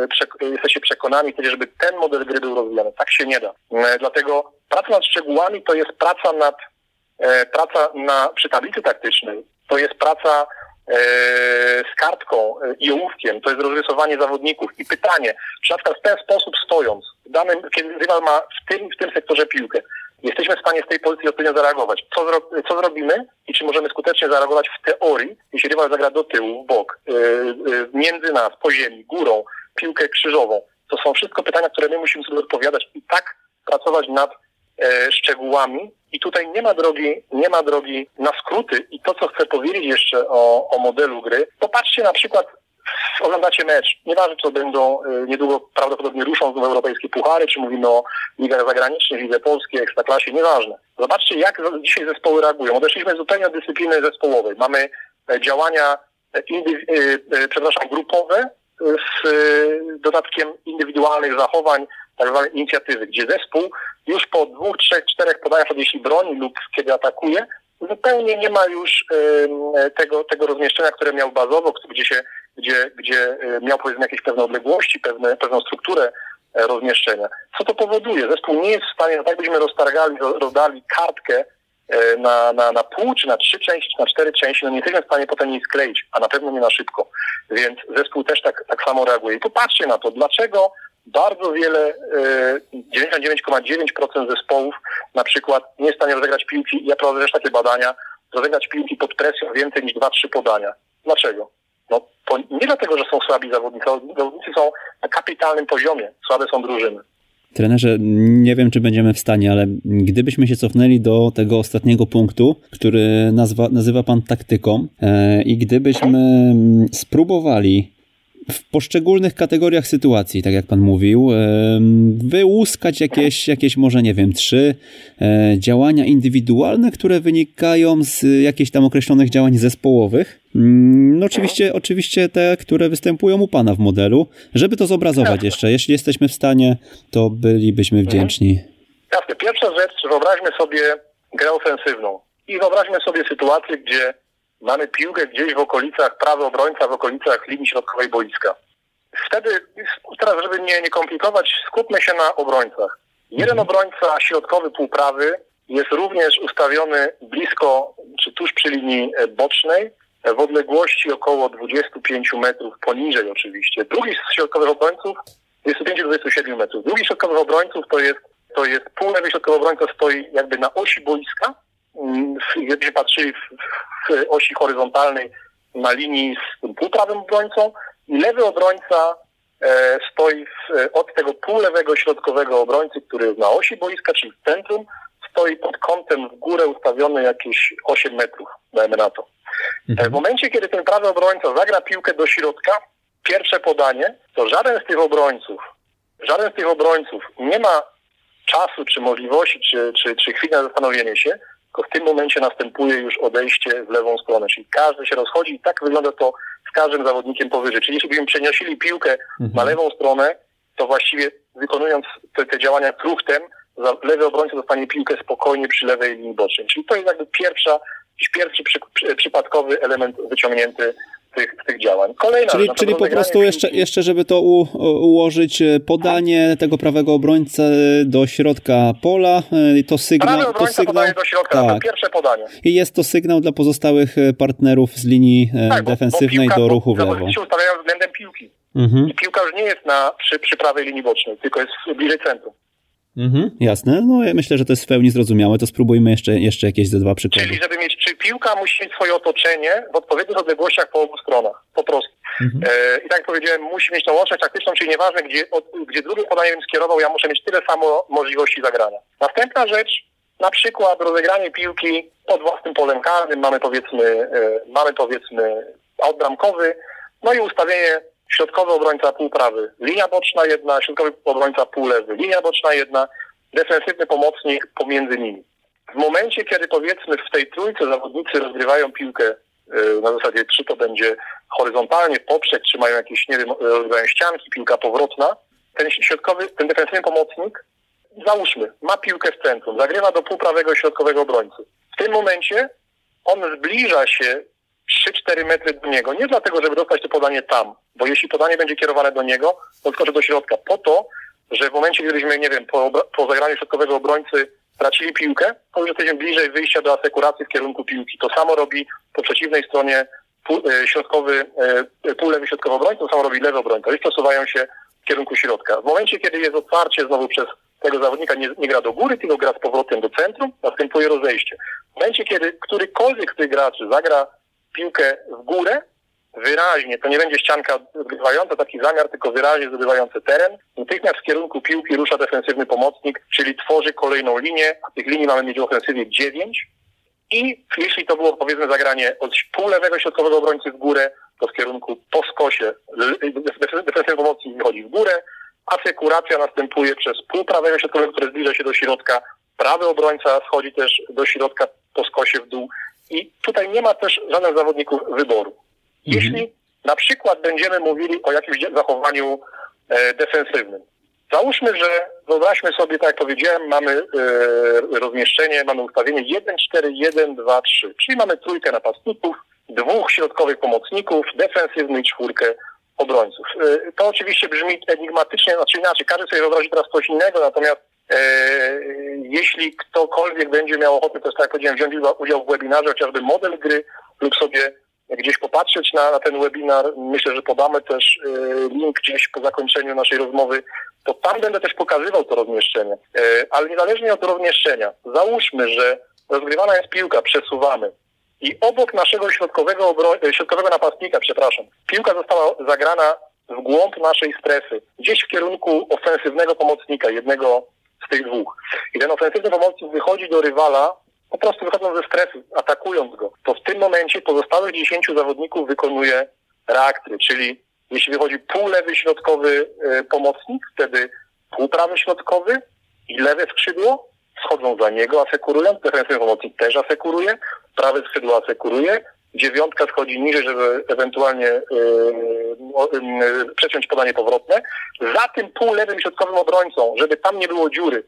prze, jesteście przekonani, chcecie, żeby ten model gry był rozwijany. Tak się nie da. E, dlatego praca nad szczegółami to jest praca nad e, praca na, przy tablicy taktycznej, to jest praca z kartką i ołówkiem, to jest rozrysowanie zawodników i pytanie, czy na przykład w ten sposób stojąc, w danym, kiedy rywal ma w tym, w tym sektorze piłkę, jesteśmy w stanie z tej pozycji odpowiednio zareagować. Co, zro, co zrobimy i czy możemy skutecznie zareagować w teorii, jeśli rywal zagra do tyłu, w bok, yy, między nas, po ziemi, górą, piłkę krzyżową. To są wszystko pytania, które my musimy sobie odpowiadać i tak pracować nad e, szczegółami, i tutaj nie ma drogi, nie ma drogi na skróty. I to, co chcę powiedzieć jeszcze o, o modelu gry, popatrzcie na przykład oglądacie mecz, nieważne czy będą y, niedługo prawdopodobnie ruszą znów europejskie puchary, czy mówimy o ligach zagranicznych, lidze polskiej, ekstraklasie, nieważne. Zobaczcie, jak dzisiaj zespoły reagują. Odeszliśmy zupełnie od dyscypliny zespołowej. Mamy e, działania, e, indyw- e, przepraszam, grupowe z dodatkiem indywidualnych zachowań, tak zwanej inicjatywy, gdzie zespół już po dwóch, trzech, czterech podaniach, jeśli broni lub kiedy atakuje, zupełnie nie ma już tego, tego rozmieszczenia, które miał bazowo, gdzie się, gdzie, gdzie miał powiedzmy jakieś pewne odległości, pewne, pewną strukturę e, rozmieszczenia. Co to powoduje? Zespół nie jest w stanie, tak byśmy roztargali, rozdali kartkę e, na, na, na pół, czy na trzy części, czy na cztery części, no nie jesteśmy w stanie potem jej skleić, a na pewno nie na szybko. Więc zespół też tak, tak samo reaguje. I popatrzcie na to, dlaczego bardzo wiele, 99,9% e, zespołów na przykład nie jest w stanie rozegrać piłki, ja prowadzę też takie badania, rozegrać piłki pod presją więcej niż 2-3 podania. Dlaczego? No, to nie dlatego, że są słabi zawodnicy, zawodnicy są na kapitalnym poziomie, słabe są drużyny. Trenerze, nie wiem, czy będziemy w stanie, ale gdybyśmy się cofnęli do tego ostatniego punktu, który nazwa, nazywa Pan taktyką, e, i gdybyśmy spróbowali w poszczególnych kategoriach sytuacji, tak jak pan mówił, wyłuskać jakieś, jakieś może nie wiem, trzy e, działania indywidualne, które wynikają z jakichś tam określonych działań zespołowych. No oczywiście, oczywiście te, które występują u pana w modelu, żeby to zobrazować jeszcze. Jeśli jesteśmy w stanie, to bylibyśmy wdzięczni. Jasne. Pierwsza rzecz, wyobraźmy sobie grę ofensywną i wyobraźmy sobie sytuację, gdzie mamy piłkę gdzieś w okolicach, prawy obrońca w okolicach linii środkowej boiska. Wtedy, teraz żeby nie, nie komplikować, skupmy się na obrońcach. Jeden mhm. obrońca środkowy półprawy jest również ustawiony blisko, czy tuż przy linii e, bocznej, e, w odległości około 25 metrów, poniżej oczywiście. Drugi z środkowych obrońców 25-27 metrów. Drugi środkowych obrońców to jest, to jest półlewy środkowy obrońca stoi jakby na osi boiska, gdybyśmy patrzyli w, w osi horyzontalnej na linii z półprawym obrońcą lewy obrońca e, stoi w, od tego półlewego środkowego obrońcy, który jest na osi boiska, czyli w centrum, stoi pod kątem w górę ustawiony jakieś 8 metrów, dajmy na to. Mhm. W momencie, kiedy ten prawy obrońca zagra piłkę do środka, pierwsze podanie, to żaden z tych obrońców, żaden z tych obrońców nie ma czasu, czy możliwości, czy, czy, czy chwili na zastanowienie się, tylko w tym momencie następuje już odejście w lewą stronę, czyli każdy się rozchodzi i tak wygląda to z każdym zawodnikiem powyżej. Czyli jeśli byśmy przenosili piłkę mhm. na lewą stronę, to właściwie wykonując te, te działania kruchtem, lewy obrońca dostanie piłkę spokojnie przy lewej linii bocznej. Czyli to jest jakby pierwsza, pierwszy przy, przy, przypadkowy element wyciągnięty tych, tych działań. Kolejna czyli czyli po prostu jeszcze, jeszcze, żeby to u, ułożyć, e, podanie tego prawego obrońcy do środka pola, e, to sygnał... Prawy to sygnał, do środka, tak. to pierwsze podanie. I jest to sygnał dla pozostałych e, partnerów z linii tak, defensywnej bo, bo do ruchu w lewo. się ustawiają względem piłki. Mhm. I piłka już nie jest na, przy, przy prawej linii bocznej, tylko jest bliżej centrum. Mhm, jasne. No ja myślę, że to jest w pełni zrozumiałe. To spróbujmy jeszcze, jeszcze jakieś ze dwa przykłady. Czyli żeby mieć, czy piłka musi mieć swoje otoczenie w odpowiednich odległościach po obu stronach. Po prostu. Mhm. E, I tak jak powiedziałem, musi mieć tą łączność taktyczną, czyli nieważne, gdzie, od, gdzie drugie podanie bym skierował, ja muszę mieć tyle samo możliwości zagrania. Następna rzecz, na przykład rozegranie piłki pod własnym polem karnym, mamy powiedzmy, e, mamy powiedzmy outbramkowy, no i ustawienie środkowy obrońca półprawy, linia boczna jedna, środkowy obrońca półlewy, linia boczna jedna, defensywny pomocnik pomiędzy nimi. W momencie, kiedy powiedzmy w tej trójce zawodnicy rozgrywają piłkę y, na zasadzie, czy to będzie horyzontalnie, poprzek, czy mają jakieś, nie wiem, rozgrywają ścianki, piłka powrotna, ten środkowy, ten defensywny pomocnik, załóżmy, ma piłkę w centrum, zagrywa do półprawego środkowego obrońcy. W tym momencie on zbliża się 3-4 metry do niego. Nie dlatego, żeby dostać to podanie tam, bo jeśli podanie będzie kierowane do niego, to skoczy do środka. Po to, że w momencie, gdybyśmy, nie wiem, po, po zagraniu środkowego obrońcy tracili piłkę, to już jesteśmy bliżej wyjścia do asekuracji w kierunku piłki. To samo robi po przeciwnej stronie pół, e, środkowy, e, półlewy środkowy obrońca, to samo robi lewy obrońca. Już przesuwają się w kierunku środka. W momencie, kiedy jest otwarcie znowu przez tego zawodnika nie, nie gra do góry, tylko gra z powrotem do centrum, następuje rozejście. W momencie, kiedy którykolwiek z tych graczy zagra piłkę w górę, wyraźnie, to nie będzie ścianka zgrywająca taki zamiar, tylko wyraźnie zdobywający teren. Natychmiast w kierunku piłki rusza defensywny pomocnik, czyli tworzy kolejną linię, a tych linii mamy mieć w ofensywie dziewięć. I jeśli to było powiedzmy zagranie od pół lewego środkowego obrońcy w górę, to w kierunku po skosie defensywny pomocnik wychodzi w górę, asekuracja następuje przez pół prawego środkowego, które zbliża się do środka, prawy obrońca schodzi też do środka po skosie w dół i tutaj nie ma też żadnych zawodników wyboru. Mhm. Jeśli na przykład będziemy mówili o jakimś szukaniu e, defensywnym. Załóżmy, że wyobraźmy sobie, tak jak powiedziałem, mamy e, rozmieszczenie, mamy ustawienie 1, 4, 1, 2, 3, czyli mamy trójkę napastników, dwóch środkowych pomocników, defensywny i czwórkę obrońców. E, to oczywiście brzmi enigmatycznie, znaczy inaczej, każdy sobie wyobrazi teraz coś innego, natomiast jeśli ktokolwiek będzie miał ochotę, to jest tak jak powiedziałem, wziąć udział w webinarze, chociażby model gry lub sobie gdzieś popatrzeć na, na ten webinar. Myślę, że podamy też y, link gdzieś po zakończeniu naszej rozmowy. To tam będę też pokazywał to rozmieszczenie. Y, ale niezależnie od rozmieszczenia, załóżmy, że rozgrywana jest piłka, przesuwamy i obok naszego środkowego, obro- środkowego napastnika, przepraszam, piłka została zagrana w głąb naszej strefy, gdzieś w kierunku ofensywnego pomocnika, jednego z tych dwóch. I ten ofensywny pomocnik wychodzi do rywala po prostu wychodzą ze stresu, atakując go, to w tym momencie pozostałych 10 zawodników wykonuje reakcję, czyli jeśli wychodzi pół lewy środkowy y, pomocnik, wtedy pół prawy środkowy i lewe skrzydło schodzą za niego, asekurując, defensywny pomocnik też asekuruje, prawe skrzydło asekuruje, dziewiątka schodzi niżej, żeby ewentualnie yy, yy, przeciąć podanie powrotne. Za tym pół lewym środkowym obrońcą, żeby tam nie było dziury,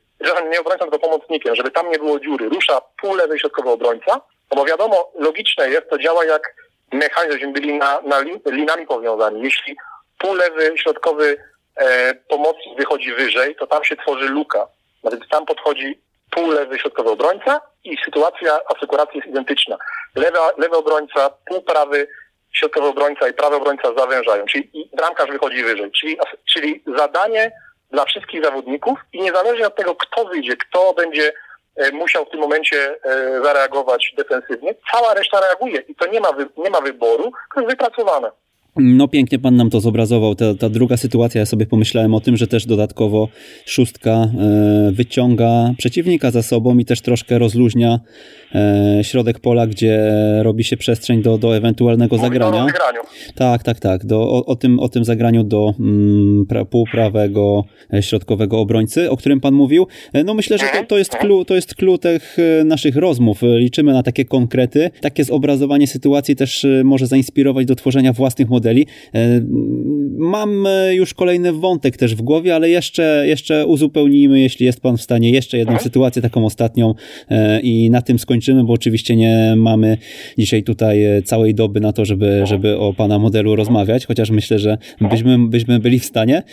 nie obrońcą, tylko pomocnikiem, żeby tam nie było dziury, rusza pół lewy środkowy obrońca, no bo wiadomo, logiczne jest, to działa jak mechanizm, żebyśmy byli na, na linami powiązani. Jeśli pół lewy środkowy e, pomocnik wychodzi wyżej, to tam się tworzy luka. Nawet tam podchodzi pół lewy środkowy obrońca i sytuacja asekuracji jest identyczna. Lewa, lewy obrońca, pół prawy środkowy obrońca i prawy obrońca zawężają, czyli bramkarz wychodzi wyżej. Czyli, czyli zadanie dla wszystkich zawodników i niezależnie od tego, kto wyjdzie, kto będzie e, musiał w tym momencie e, zareagować defensywnie, cała reszta reaguje i to nie ma, nie ma wyboru, to jest wypracowane. No pięknie pan nam to zobrazował. Ta, ta druga sytuacja, ja sobie pomyślałem o tym, że też dodatkowo szóstka e, wyciąga przeciwnika za sobą i też troszkę rozluźnia e, środek pola, gdzie robi się przestrzeń do, do ewentualnego Mówi zagrania. Do zagraniu. Tak, tak, tak. Do, o, o, tym, o tym zagraniu do mm, pra, półprawego e, środkowego obrońcy, o którym pan mówił. No myślę, że to, to jest clue, to jest clue tych naszych rozmów. Liczymy na takie konkrety. Takie zobrazowanie sytuacji też może zainspirować do tworzenia własnych modeli modeli. E, mam e, już kolejny wątek też w głowie, ale jeszcze, jeszcze uzupełnijmy, jeśli jest Pan w stanie, jeszcze jedną mhm. sytuację, taką ostatnią e, i na tym skończymy, bo oczywiście nie mamy dzisiaj tutaj całej doby na to, żeby, mhm. żeby o Pana modelu rozmawiać, chociaż myślę, że byśmy, byśmy byli w stanie.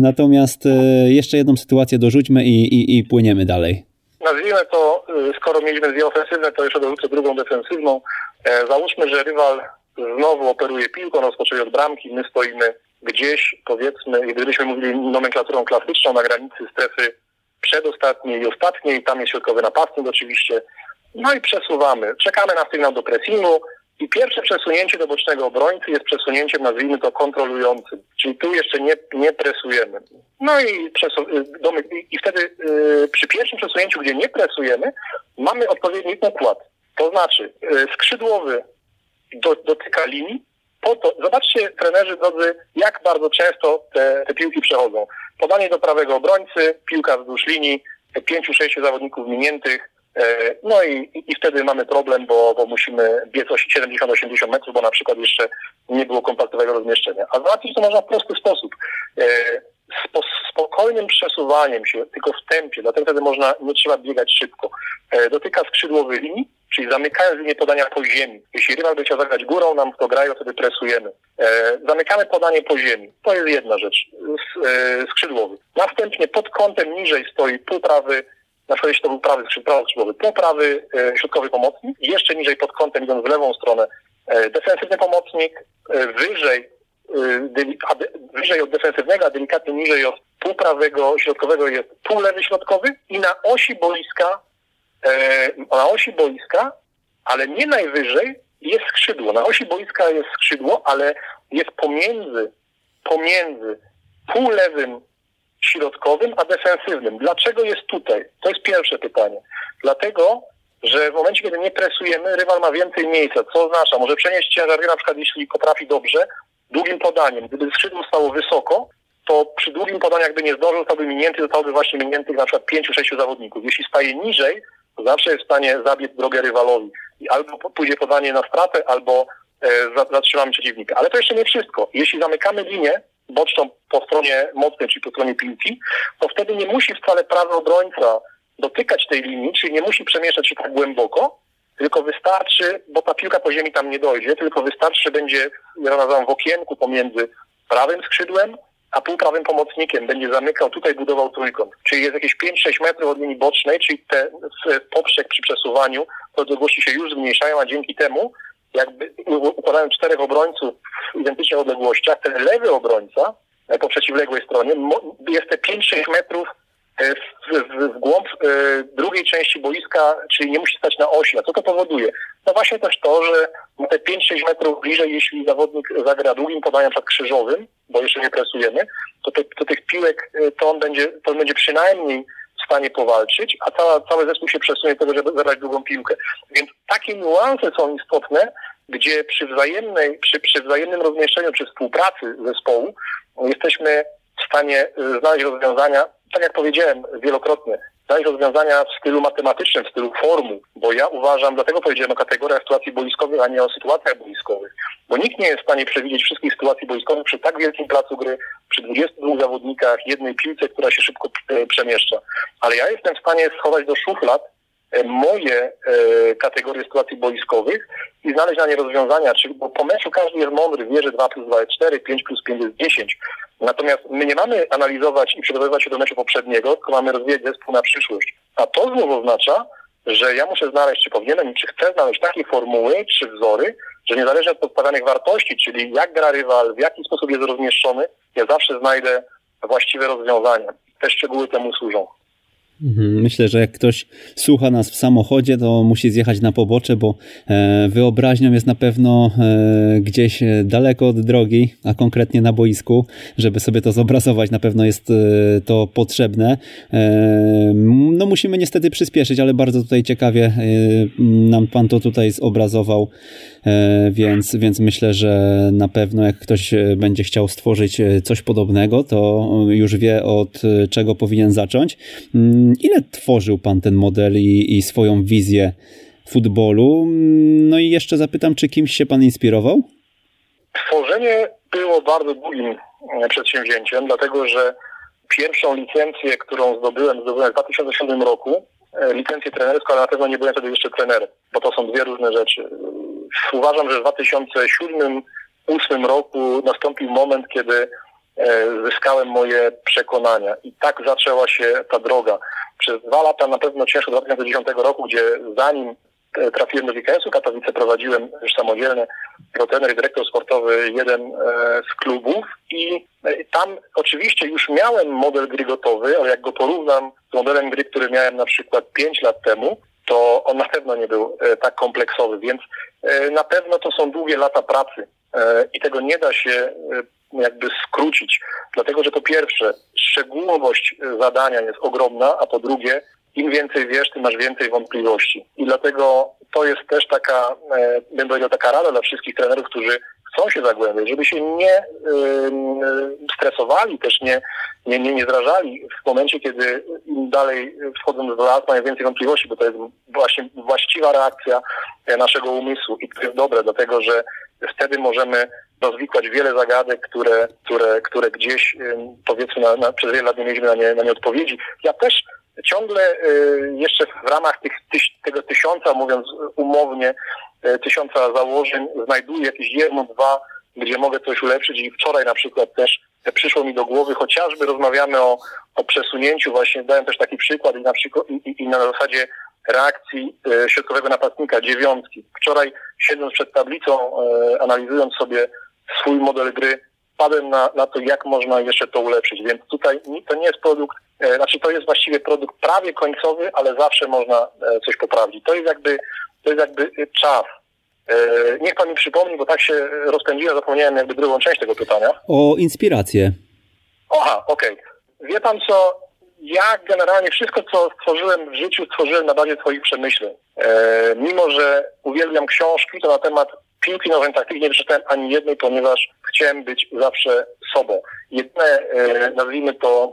Natomiast jeszcze jedną sytuację dorzućmy i, i, i płyniemy dalej. Nazwijmy to, skoro mieliśmy dwie ofensywne, to jeszcze dorzucę drugą defensywną. Załóżmy, że rywal znowu operuje piłką, rozpoczęli od bramki, my stoimy gdzieś, powiedzmy, gdybyśmy mówili nomenklaturą klasyczną, na granicy strefy przedostatniej i ostatniej, tam jest środkowy napastnik oczywiście, no i przesuwamy. Czekamy na sygnał do pressingu i pierwsze przesunięcie do bocznego obrońcy jest przesunięciem, nazwijmy to, kontrolującym, czyli tu jeszcze nie, nie presujemy. No i, i wtedy yy, przy pierwszym przesunięciu, gdzie nie presujemy, mamy odpowiedni układ. To znaczy yy, skrzydłowy do, dotyka linii. Po to, zobaczcie, trenerzy drodzy, jak bardzo często te, te piłki przechodzą. Podanie do prawego obrońcy, piłka wzdłuż linii, pięciu, sześciu zawodników miniętych, e, no i, i wtedy mamy problem, bo, bo musimy biec 70-80 metrów, bo na przykład jeszcze nie było kompaktowego rozmieszczenia. A załatwić to można w prosty sposób. Spo, spokojnym przesuwaniem się, tylko w tempie, dlatego wtedy można, nie trzeba biegać szybko. E, dotyka skrzydłowy linii, czyli zamykając linię podania po ziemi. Jeśli rywal by chciał zagrać górą, nam to grają, wtedy presujemy. E, zamykamy podanie po ziemi. To jest jedna rzecz. E, skrzydłowy. Następnie pod kątem niżej stoi półprawy, na przykład jeśli to był prawy skrzydłowy, półprawy e, środkowy pomocnik. Jeszcze niżej pod kątem, idąc w lewą stronę, defensywny pomocnik. Wyżej e, wyżej od defensywnego, a delikatnie niżej od półprawego środkowego jest półlewy środkowy i na osi boiska E, na osi boiska, ale nie najwyżej jest skrzydło. Na osi boiska jest skrzydło, ale jest pomiędzy, pomiędzy półlewym środkowym, a defensywnym. Dlaczego jest tutaj? To jest pierwsze pytanie. Dlatego, że w momencie, kiedy nie presujemy, rywal ma więcej miejsca. Co oznacza? Może przenieść ciężar na przykład jeśli potrafi dobrze, długim podaniem. Gdyby skrzydło stało wysoko, to przy długim podaniu jakby nie zdążył, zostałby minięty, zostałby właśnie miniętych na przykład pięciu, sześciu zawodników. Jeśli staje niżej, zawsze jest w stanie zabiec drogę rywalowi. I albo pójdzie podanie na stratę, albo zatrzymamy przeciwnika. Ale to jeszcze nie wszystko. Jeśli zamykamy linię boczną po stronie mocnej, czyli po stronie piłki, to wtedy nie musi wcale prawy obrońca dotykać tej linii, czyli nie musi przemieszczać się tak głęboko, tylko wystarczy, bo ta piłka po ziemi tam nie dojdzie, tylko wystarczy, będzie, ja nazywam w okienku pomiędzy prawym skrzydłem a półprawym pomocnikiem będzie zamykał, tutaj budował trójkąt. Czyli jest jakieś 5-6 metrów od linii bocznej, czyli te poprzek przy przesuwaniu, te odległości się już zmniejszają, a dzięki temu jakby układając czterech obrońców w identycznych odległościach, ten lewy obrońca e, po przeciwległej stronie jest te 5-6 metrów w, w, w głąb e, drugiej części boiska, czyli nie musi stać na osi. A co to powoduje? No właśnie też to, że te 5-6 metrów bliżej, jeśli zawodnik zagra długim podaniem, przed krzyżowym, bo jeszcze nie presujemy, to, te, to tych piłek to on będzie, to on będzie przynajmniej w stanie powalczyć, a cała, cały zespół się przesunie tego, żeby zabrać długą piłkę. Więc takie niuanse są istotne, gdzie przy, wzajemnej, przy, przy wzajemnym rozmieszczeniu, przy współpracy zespołu jesteśmy w stanie znaleźć rozwiązania, tak jak powiedziałem wielokrotnie, znaleźć rozwiązania w stylu matematycznym, w stylu formuł, bo ja uważam, dlatego powiedziałem o kategoriach sytuacji boiskowych, a nie o sytuacjach boiskowych, bo nikt nie jest w stanie przewidzieć wszystkich sytuacji boiskowych przy tak wielkim placu gry, przy 22 zawodnikach, jednej piłce, która się szybko e, przemieszcza. Ale ja jestem w stanie schować do szuflad e, moje e, kategorie sytuacji boiskowych i znaleźć na nie rozwiązania, czyli, bo po meczu każdy jest mądry, wie, że 2 plus 2 jest 4, 5 plus 5 jest 10. Natomiast my nie mamy analizować i przygotowywać się do meczu poprzedniego, tylko mamy rozwijać zespół na przyszłość. A to znów oznacza, że ja muszę znaleźć, czy powinienem, czy chcę znaleźć takie formuły, czy wzory, że niezależnie od podstawianych wartości, czyli jak gra rywal, w jaki sposób jest rozmieszczony, ja zawsze znajdę właściwe rozwiązania. Te szczegóły temu służą. Mhm, myślę, że jak ktoś słucha nas w samochodzie, to musi zjechać na pobocze, bo e, wyobraźnią jest na pewno e, gdzieś daleko od drogi, a konkretnie na boisku, żeby sobie to zobrazować, na pewno jest e, to potrzebne. No musimy niestety przyspieszyć, ale bardzo tutaj ciekawie nam pan to tutaj zobrazował, więc, więc myślę, że na pewno jak ktoś będzie chciał stworzyć coś podobnego, to już wie od czego powinien zacząć mm, Ile tworzył Pan ten model i, i swoją wizję futbolu? No i jeszcze zapytam, czy kimś się Pan inspirował? Tworzenie było bardzo długim e, przedsięwzięciem, dlatego że pierwszą licencję, którą zdobyłem, zdobyłem w 2007 roku, e, licencję trenerską, ale na pewno nie byłem wtedy jeszcze trenerem, bo to są dwie różne rzeczy. Uważam, że w 2007-2008 roku nastąpił moment, kiedy E, zyskałem moje przekonania. I tak zaczęła się ta droga. Przez dwa lata na pewno ciężko, 2010 roku, gdzie zanim e, trafiłem do WKS-u Katowice, prowadziłem już samodzielnie jako trener i dyrektor sportowy jeden e, z klubów i tam oczywiście już miałem model gry gotowy, ale jak go porównam z modelem gry, który miałem na przykład 5 lat temu, to on na pewno nie był tak kompleksowy, więc na pewno to są długie lata pracy i tego nie da się jakby skrócić. Dlatego, że po pierwsze, szczegółowość zadania jest ogromna, a po drugie, im więcej wiesz, tym masz więcej wątpliwości. I dlatego to jest też taka, e, bym powiedział, taka rada dla wszystkich trenerów, którzy chcą się zagłębiać, żeby się nie stresowali, też nie, nie, nie, nie zrażali w momencie, kiedy im dalej wchodzą w lat, mają więcej wątpliwości, bo to jest właśnie właściwa reakcja e, naszego umysłu i to jest dobre, dlatego że wtedy możemy rozwikłać wiele zagadek, które, które, które gdzieś powiedzmy na, na, przez wiele lat nie mieliśmy na nie, na nie odpowiedzi. Ja też ciągle y, jeszcze w ramach tych, tyś, tego tysiąca, mówiąc umownie, y, tysiąca założeń, znajduję jakieś jedno, dwa, gdzie mogę coś ulepszyć i wczoraj na przykład też przyszło mi do głowy, chociażby rozmawiamy o, o przesunięciu, właśnie dałem też taki przykład i na, przykład, i, i na zasadzie reakcji y, środkowego napastnika, dziewiątki. Wczoraj siedząc przed tablicą, analizując sobie swój model gry, padłem na, na to, jak można jeszcze to ulepszyć. Więc tutaj to nie jest produkt, e, znaczy to jest właściwie produkt prawie końcowy, ale zawsze można e, coś poprawić. To jest jakby, to jest jakby czas. E, niech pan mi przypomni, bo tak się rozpędziłem, zapomniałem jakby drugą część tego pytania. O inspirację. Aha, okej. Okay. Wie pan co, ja generalnie wszystko, co stworzyłem w życiu, stworzyłem na bazie swoich przemyśleń. E, mimo, że uwielbiam książki, to na temat piłki nowej taktyki nie przeczytałem ani jednej, ponieważ chciałem być zawsze sobą. Jedyne, e, nazwijmy to,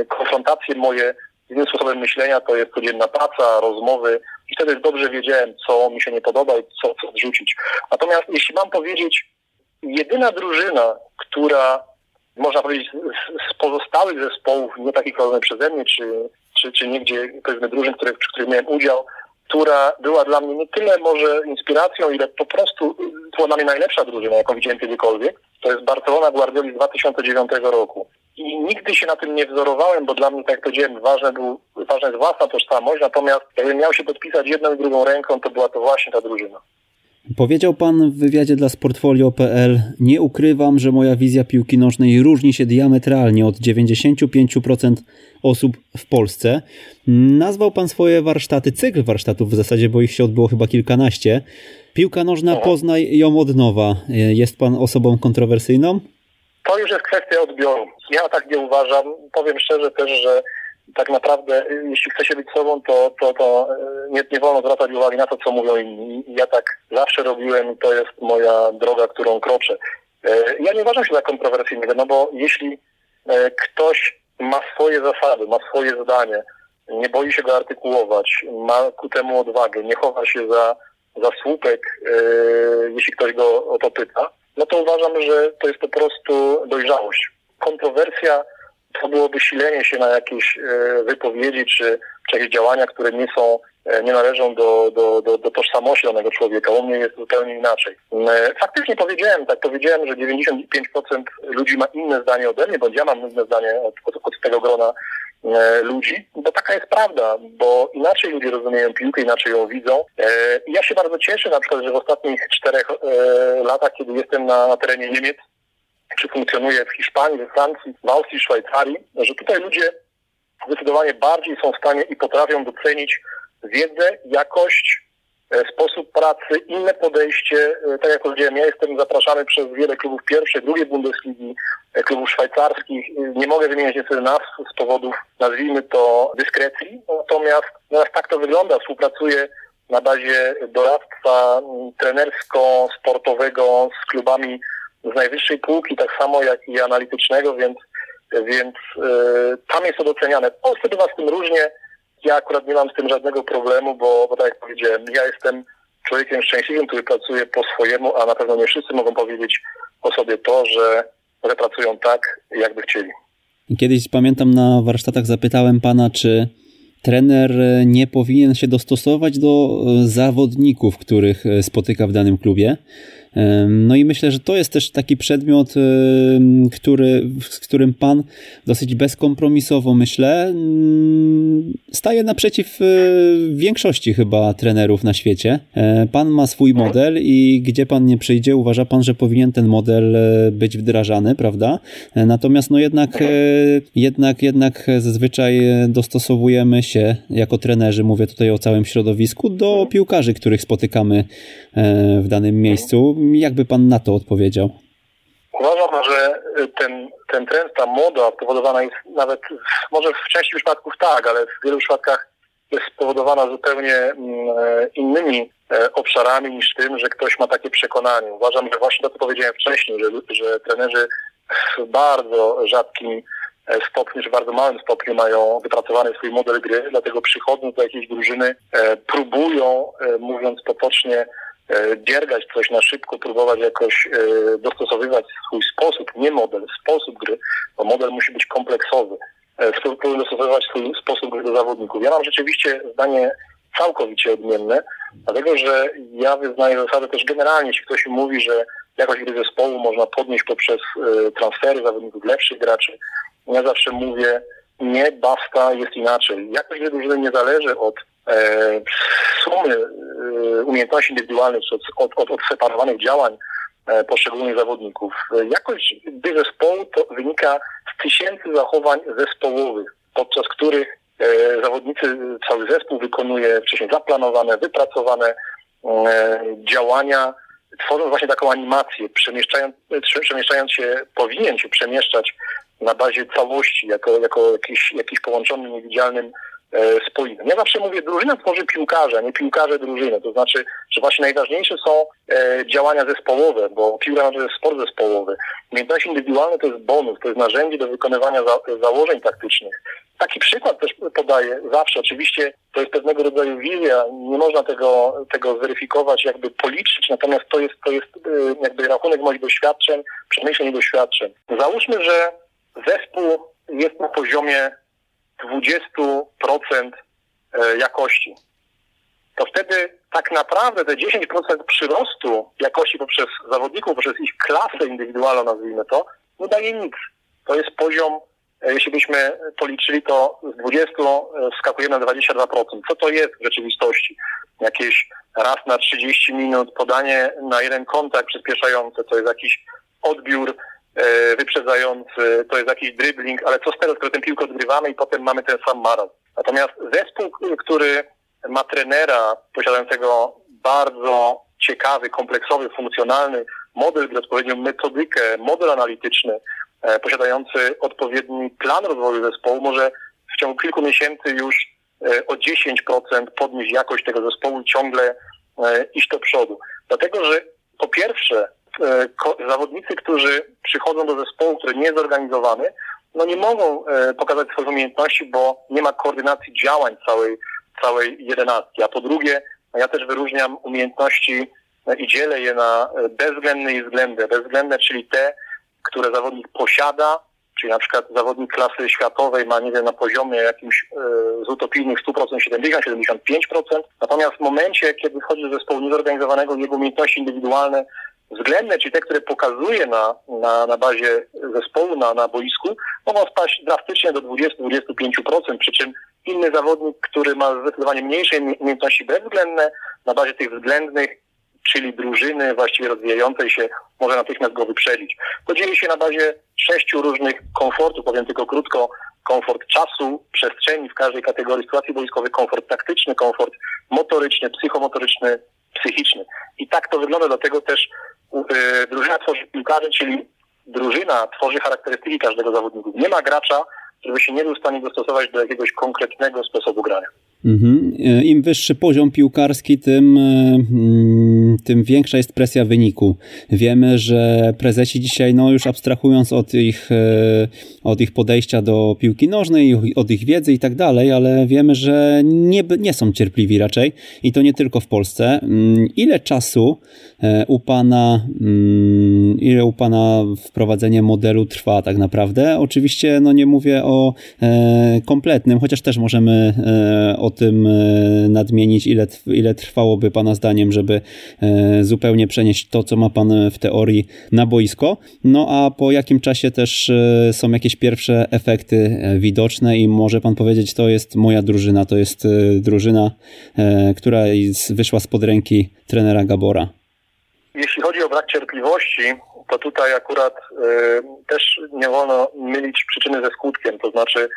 e, konfrontacje moje z innym sposobem myślenia to jest codzienna praca, rozmowy, i wtedy dobrze wiedziałem, co mi się nie podoba i co, co odrzucić. Natomiast jeśli mam powiedzieć, jedyna drużyna, która można powiedzieć z, pozostałych zespołów, nie takich prowadzonych przeze mnie, czy, czy, czy nigdzie, powiedzmy, drużyn, których, przy których miałem udział, która była dla mnie nie tyle może inspiracją, ile po prostu była dla mnie najlepsza drużyna, jaką widziałem kiedykolwiek. To jest Barcelona Guardioli z 2009 roku. I nigdy się na tym nie wzorowałem, bo dla mnie, tak jak powiedziałem, ważne, był, ważna jest własna tożsamość, natomiast jakbym miał się podpisać jedną i drugą ręką, to była to właśnie ta drużyna. Powiedział Pan w wywiadzie dla Sportfolio.pl Nie ukrywam, że moja wizja piłki nożnej różni się diametralnie od 95% osób w Polsce. Nazwał Pan swoje warsztaty, cykl warsztatów w zasadzie, bo ich się odbyło chyba kilkanaście. Piłka nożna, poznaj ją od nowa. Jest Pan osobą kontrowersyjną? To już jest kwestia odbioru. Ja tak nie uważam. Powiem szczerze też, że tak naprawdę, jeśli chce się być sobą, to, to, to e, nie, nie wolno zwracać uwagi na to, co mówią inni. Ja tak zawsze robiłem i to jest moja droga, którą kroczę. E, ja nie uważam się za kontrowersyjnego, no bo jeśli ktoś ma swoje zasady, ma swoje zdanie, nie boi się go artykułować, ma ku temu odwagę, nie chowa się za, za słupek, jeśli ktoś go o to pyta, no to uważam, że to jest po prostu dojrzałość. Kontrowersja to byłoby silenie się na jakieś e, wypowiedzi czy, czy jakieś działania, które nie są, e, nie należą do, do, do, do tożsamości danego człowieka. U mnie jest zupełnie inaczej. E, faktycznie powiedziałem, tak powiedziałem, że 95% ludzi ma inne zdanie ode mnie, bądź ja mam inne zdanie od, od, od tego grona ludzi, bo taka jest prawda, bo inaczej ludzie rozumieją piłkę, inaczej ją widzą. Ja się bardzo cieszę na przykład, że w ostatnich czterech latach, kiedy jestem na terenie Niemiec, czy funkcjonuje w Hiszpanii, we Francji, w Austrii, Szwajcarii, że tutaj ludzie zdecydowanie bardziej są w stanie i potrafią docenić wiedzę, jakość, e, sposób pracy, inne podejście. E, tak jak powiedziałem, ja jestem zapraszany przez wiele klubów pierwszej, drugiej Bundesligi, e, klubów szwajcarskich. Nie mogę wymieniać niestety nazw z powodów, nazwijmy to, dyskrecji. Natomiast, tak to wygląda. Współpracuję na bazie doradztwa trenersko-sportowego z klubami z najwyższej półki, tak samo jak i analitycznego, więc, więc yy, tam jest to doceniane. W Polsce bywa z tym różnie. Ja akurat nie mam z tym żadnego problemu, bo, bo tak jak powiedziałem, ja jestem człowiekiem szczęśliwym, który pracuje po swojemu, a na pewno nie wszyscy mogą powiedzieć o sobie to, że, że pracują tak, jakby chcieli. Kiedyś pamiętam na warsztatach zapytałem pana, czy trener nie powinien się dostosować do zawodników, których spotyka w danym klubie. No i myślę, że to jest też taki przedmiot, który, z którym Pan dosyć bezkompromisowo, myślę, staje naprzeciw e, większości chyba trenerów na świecie. E, pan ma swój model i gdzie Pan nie przyjdzie, uważa Pan, że powinien ten model e, być wdrażany, prawda? Natomiast no jednak, jednak, jednak zazwyczaj dostosowujemy się jako trenerzy, mówię tutaj o całym środowisku, do piłkarzy, których spotykamy w danym miejscu. Jakby pan na to odpowiedział? Uważam, że ten, ten trend, ta moda spowodowana jest nawet, może w części przypadków tak, ale w wielu przypadkach jest spowodowana zupełnie mm, innymi e, obszarami niż tym, że ktoś ma takie przekonanie. Uważam, że właśnie to, co powiedziałem wcześniej, że, że trenerzy w bardzo rzadkim e, stopniu, czy bardzo małym stopniu mają wypracowany swój model gry, dlatego przychodząc do jakiejś drużyny e, próbują, mówiąc potocznie, E, dziergać coś na szybko, próbować jakoś e, dostosowywać swój sposób, nie model, sposób gry, bo model musi być kompleksowy. E, próbują dostosowywać swój sposób gry do zawodników. Ja mam rzeczywiście zdanie całkowicie odmienne, dlatego że ja wyznaję zasadę też generalnie, jeśli ktoś mówi, że jakość gry zespołu można podnieść poprzez transfery zawodników lepszych graczy, ja zawsze mówię, nie, basta, jest inaczej. Jakość gry drużyny nie zależy od E, sumy e, umiejętności indywidualnych od, od, od odseparowanych działań e, poszczególnych zawodników. Jakość gry zespołu to wynika z tysięcy zachowań zespołowych, podczas których zawodnicy, cały zespół wykonuje wcześniej zaplanowane, wypracowane działania, tworząc właśnie taką animację, przemieszczając, przemieszczając się, powinien się przemieszczać na bazie całości, jako, jako jakiś, jakiś połączony niewidzialnym e, spoimy. Ja zawsze mówię, drużyna tworzy piłkarze, nie piłkarze drużyny. To znaczy, że właśnie najważniejsze są e, działania zespołowe, bo piłka to jest sport zespołowy. Umiejętności indywidualne to jest bonus, to jest narzędzie do wykonywania za, założeń taktycznych. Taki przykład też podaję zawsze. Oczywiście to jest pewnego rodzaju wizja, nie można tego, tego zweryfikować, jakby policzyć, natomiast to jest, to jest e, jakby rachunek moich doświadczeń, przemyśleń i doświadczeń. Załóżmy, że zespół jest na poziomie 20% e, jakości. To wtedy tak naprawdę te 10% przyrostu jakości poprzez zawodników, poprzez ich klasę indywidualną, nazwijmy to, nie daje nic. To jest poziom, e, jeśli byśmy policzyli, to z 20 e, wskakujemy na 22%. Co to jest w rzeczywistości? Jakieś raz na 30 minut podanie na jeden kontakt przyspieszający, to jest jakiś odbiór E, wyprzedzający, to jest jakiś dribbling, ale co z tego, skoro tę piłkę odgrywamy i potem mamy ten sam maraton. Natomiast zespół, który ma trenera posiadającego bardzo ciekawy, kompleksowy, funkcjonalny model odpowiednią metodykę, model analityczny, e, posiadający odpowiedni plan rozwoju zespołu, może w ciągu kilku miesięcy już e, o 10% podnieść jakość tego zespołu i ciągle iść do przodu. Dlatego, że po pierwsze E, zawodnicy, którzy przychodzą do zespołu, który nie jest zorganizowany, no nie mogą e, pokazać swoich umiejętności, bo nie ma koordynacji działań całej, całej jedenastki. A po drugie, no ja też wyróżniam umiejętności e, i dzielę je na bezwzględne i względne. Bezwzględne, czyli te, które zawodnik posiada, czyli na przykład zawodnik klasy światowej ma, nie wiem, na poziomie jakimś z utopijnych 100%, 70-75%. Natomiast w momencie, kiedy wchodzi do zespołu niezorganizowanego, jego umiejętności indywidualne względne, czyli te, które pokazuje na, na, na bazie zespołu, na, na boisku, mogą spaść drastycznie do 20-25%, przy czym inny zawodnik, który ma zdecydowanie mniejsze umiejętności bezwzględne, na bazie tych względnych, czyli drużyny właściwie rozwijającej się, może natychmiast go wyprzedzić. To dzieje się na bazie sześciu różnych komfortów, powiem tylko krótko, komfort czasu, przestrzeni w każdej kategorii sytuacji boiskowej, komfort taktyczny, komfort motoryczny, psychomotoryczny, psychiczny. I tak to wygląda, dlatego też drużyna tworzy piłkarzy, czyli drużyna tworzy charakterystyki każdego zawodnika. Nie ma gracza, żeby się nie był w stanie dostosować do jakiegoś konkretnego sposobu grania. Mhm. E, Im wyższy poziom piłkarski, tym, e, mm, tym większa jest presja wyniku. Wiemy, że prezesi dzisiaj, no już abstrahując od ich, e, od ich podejścia do piłki nożnej, od ich wiedzy i tak dalej, ale wiemy, że nie, nie są cierpliwi raczej i to nie tylko w Polsce. Mm, ile czasu u Pana, mm, ile u Pana wprowadzenie modelu trwa tak naprawdę? Oczywiście, no nie mówię o kompletnym, chociaż też możemy o tym e, nadmienić, ile, ile trwałoby Pana zdaniem, żeby e, zupełnie przenieść to, co ma Pan w teorii na boisko. No a po jakim czasie też e, są jakieś pierwsze efekty widoczne i może Pan powiedzieć, to jest moja drużyna, to jest drużyna, która wyszła spod ręki trenera Gabora. Jeśli chodzi o brak cierpliwości, to tutaj akurat y, też nie wolno mylić przyczyny ze skutkiem. To znaczy,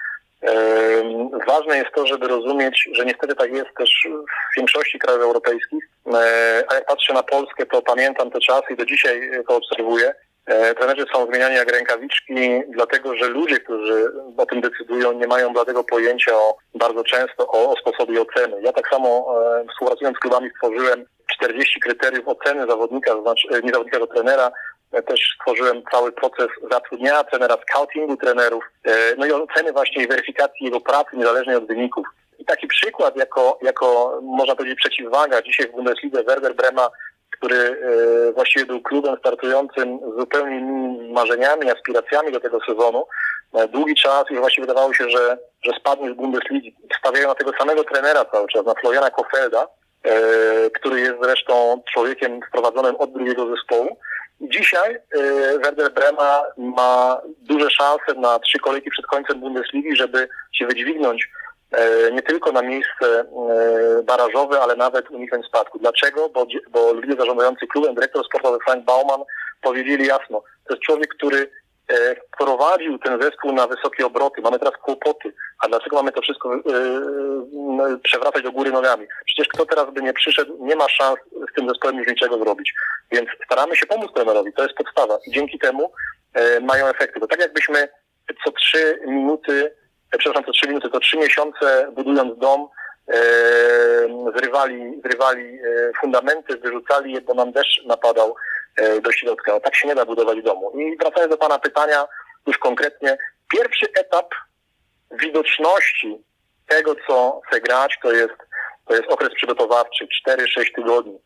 Ważne jest to, żeby rozumieć, że niestety tak jest też w większości krajów europejskich. E, a jak patrzę na Polskę, to pamiętam te czasy i do dzisiaj to obserwuję. E, trenerzy są zmieniani jak rękawiczki, dlatego że ludzie, którzy o tym decydują, nie mają bladego pojęcia o, bardzo często o, o sposobie oceny. Ja tak samo e, współpracując z klubami stworzyłem 40 kryteriów oceny zawodnika, znaczy nie zawodnika, tylko trenera, też stworzyłem cały proces zatrudniania trenera, scoutingu trenerów, e, no i oceny właśnie i weryfikacji jego pracy niezależnej od wyników. I taki przykład jako, jako można powiedzieć przeciwwaga dzisiaj w Bundeslidze Werder Brema, który e, właściwie był klubem startującym z zupełnie innymi marzeniami, aspiracjami do tego sezonu. E, długi czas i właśnie wydawało się, że, że spadnie z Bundesligi. Stawiają na tego samego trenera cały czas, na Floriana Kofelda, który jest zresztą człowiekiem wprowadzonym od drugiego zespołu. Dzisiaj y, Werder Brema ma duże szanse na trzy kolejki przed końcem Bundesligi, żeby się wydźwignąć y, nie tylko na miejsce y, barażowe, ale nawet uniknąć spadku. Dlaczego? Bo, bo ludzie zarządzający klubem, dyrektor sportowy Frank Baumann powiedzieli jasno, to jest człowiek, który prowadził ten zespół na wysokie obroty. Mamy teraz kłopoty. A dlaczego mamy to wszystko e, przewracać do góry nogami? Przecież kto teraz by nie przyszedł, nie ma szans z tym zespołem już niczego zrobić. Więc staramy się pomóc trenerowi. To jest podstawa. I dzięki temu e, mają efekty. Bo tak jakbyśmy co trzy minuty przepraszam, co trzy minuty, to trzy miesiące budując dom, zrywali, zrywali fundamenty, wyrzucali je, bo nam deszcz napadał do środka. Tak się nie da budować domu. I wracając do Pana pytania, już konkretnie, pierwszy etap widoczności tego, co chce grać, to jest, to jest okres przygotowawczy, 4-6 tygodni,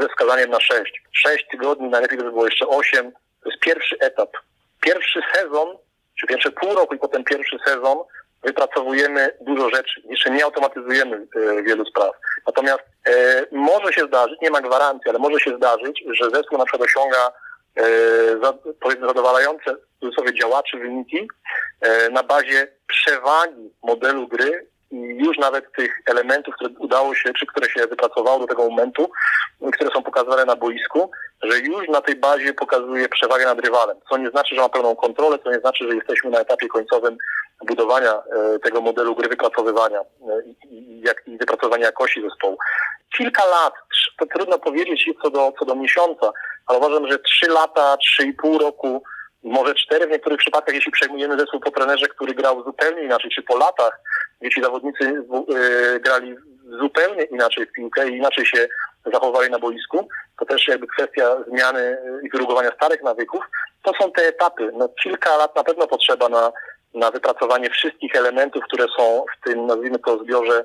ze wskazaniem na 6. 6 tygodni, najlepiej by było jeszcze 8. To jest pierwszy etap. Pierwszy sezon, czy pierwsze pół roku i potem pierwszy sezon wypracowujemy dużo rzeczy. Jeszcze nie automatyzujemy e, wielu spraw. Natomiast e, może się zdarzyć, nie ma gwarancji, ale może się zdarzyć, że zespół na przykład osiąga e, powiedzmy zadowalające w cudzysłowie działaczy wyniki na bazie przewagi modelu gry i już nawet tych elementów, które udało się, czy które się wypracowało do tego momentu, które są pokazywane na boisku, że już na tej bazie pokazuje przewagę nad rywalem. Co nie znaczy, że ma pełną kontrolę, co nie znaczy, że jesteśmy na etapie końcowym budowania e, tego modelu gry, wypracowywania e, i, jak, i wypracowania jakości zespołu. Kilka lat, to trudno powiedzieć co do, co do miesiąca, ale uważam, że trzy lata, trzy i pół roku, może cztery w niektórych przypadkach, jeśli przejmujemy zespół po trenerze, który grał zupełnie inaczej, czy po latach, jeśli zawodnicy yy, grali zupełnie inaczej w piłkę i inaczej się zachowali na boisku, to też jakby kwestia zmiany i wyrugowania starych nawyków, to są te etapy. No, kilka lat na pewno potrzeba na, na wypracowanie wszystkich elementów, które są w tym, nazwijmy to, zbiorze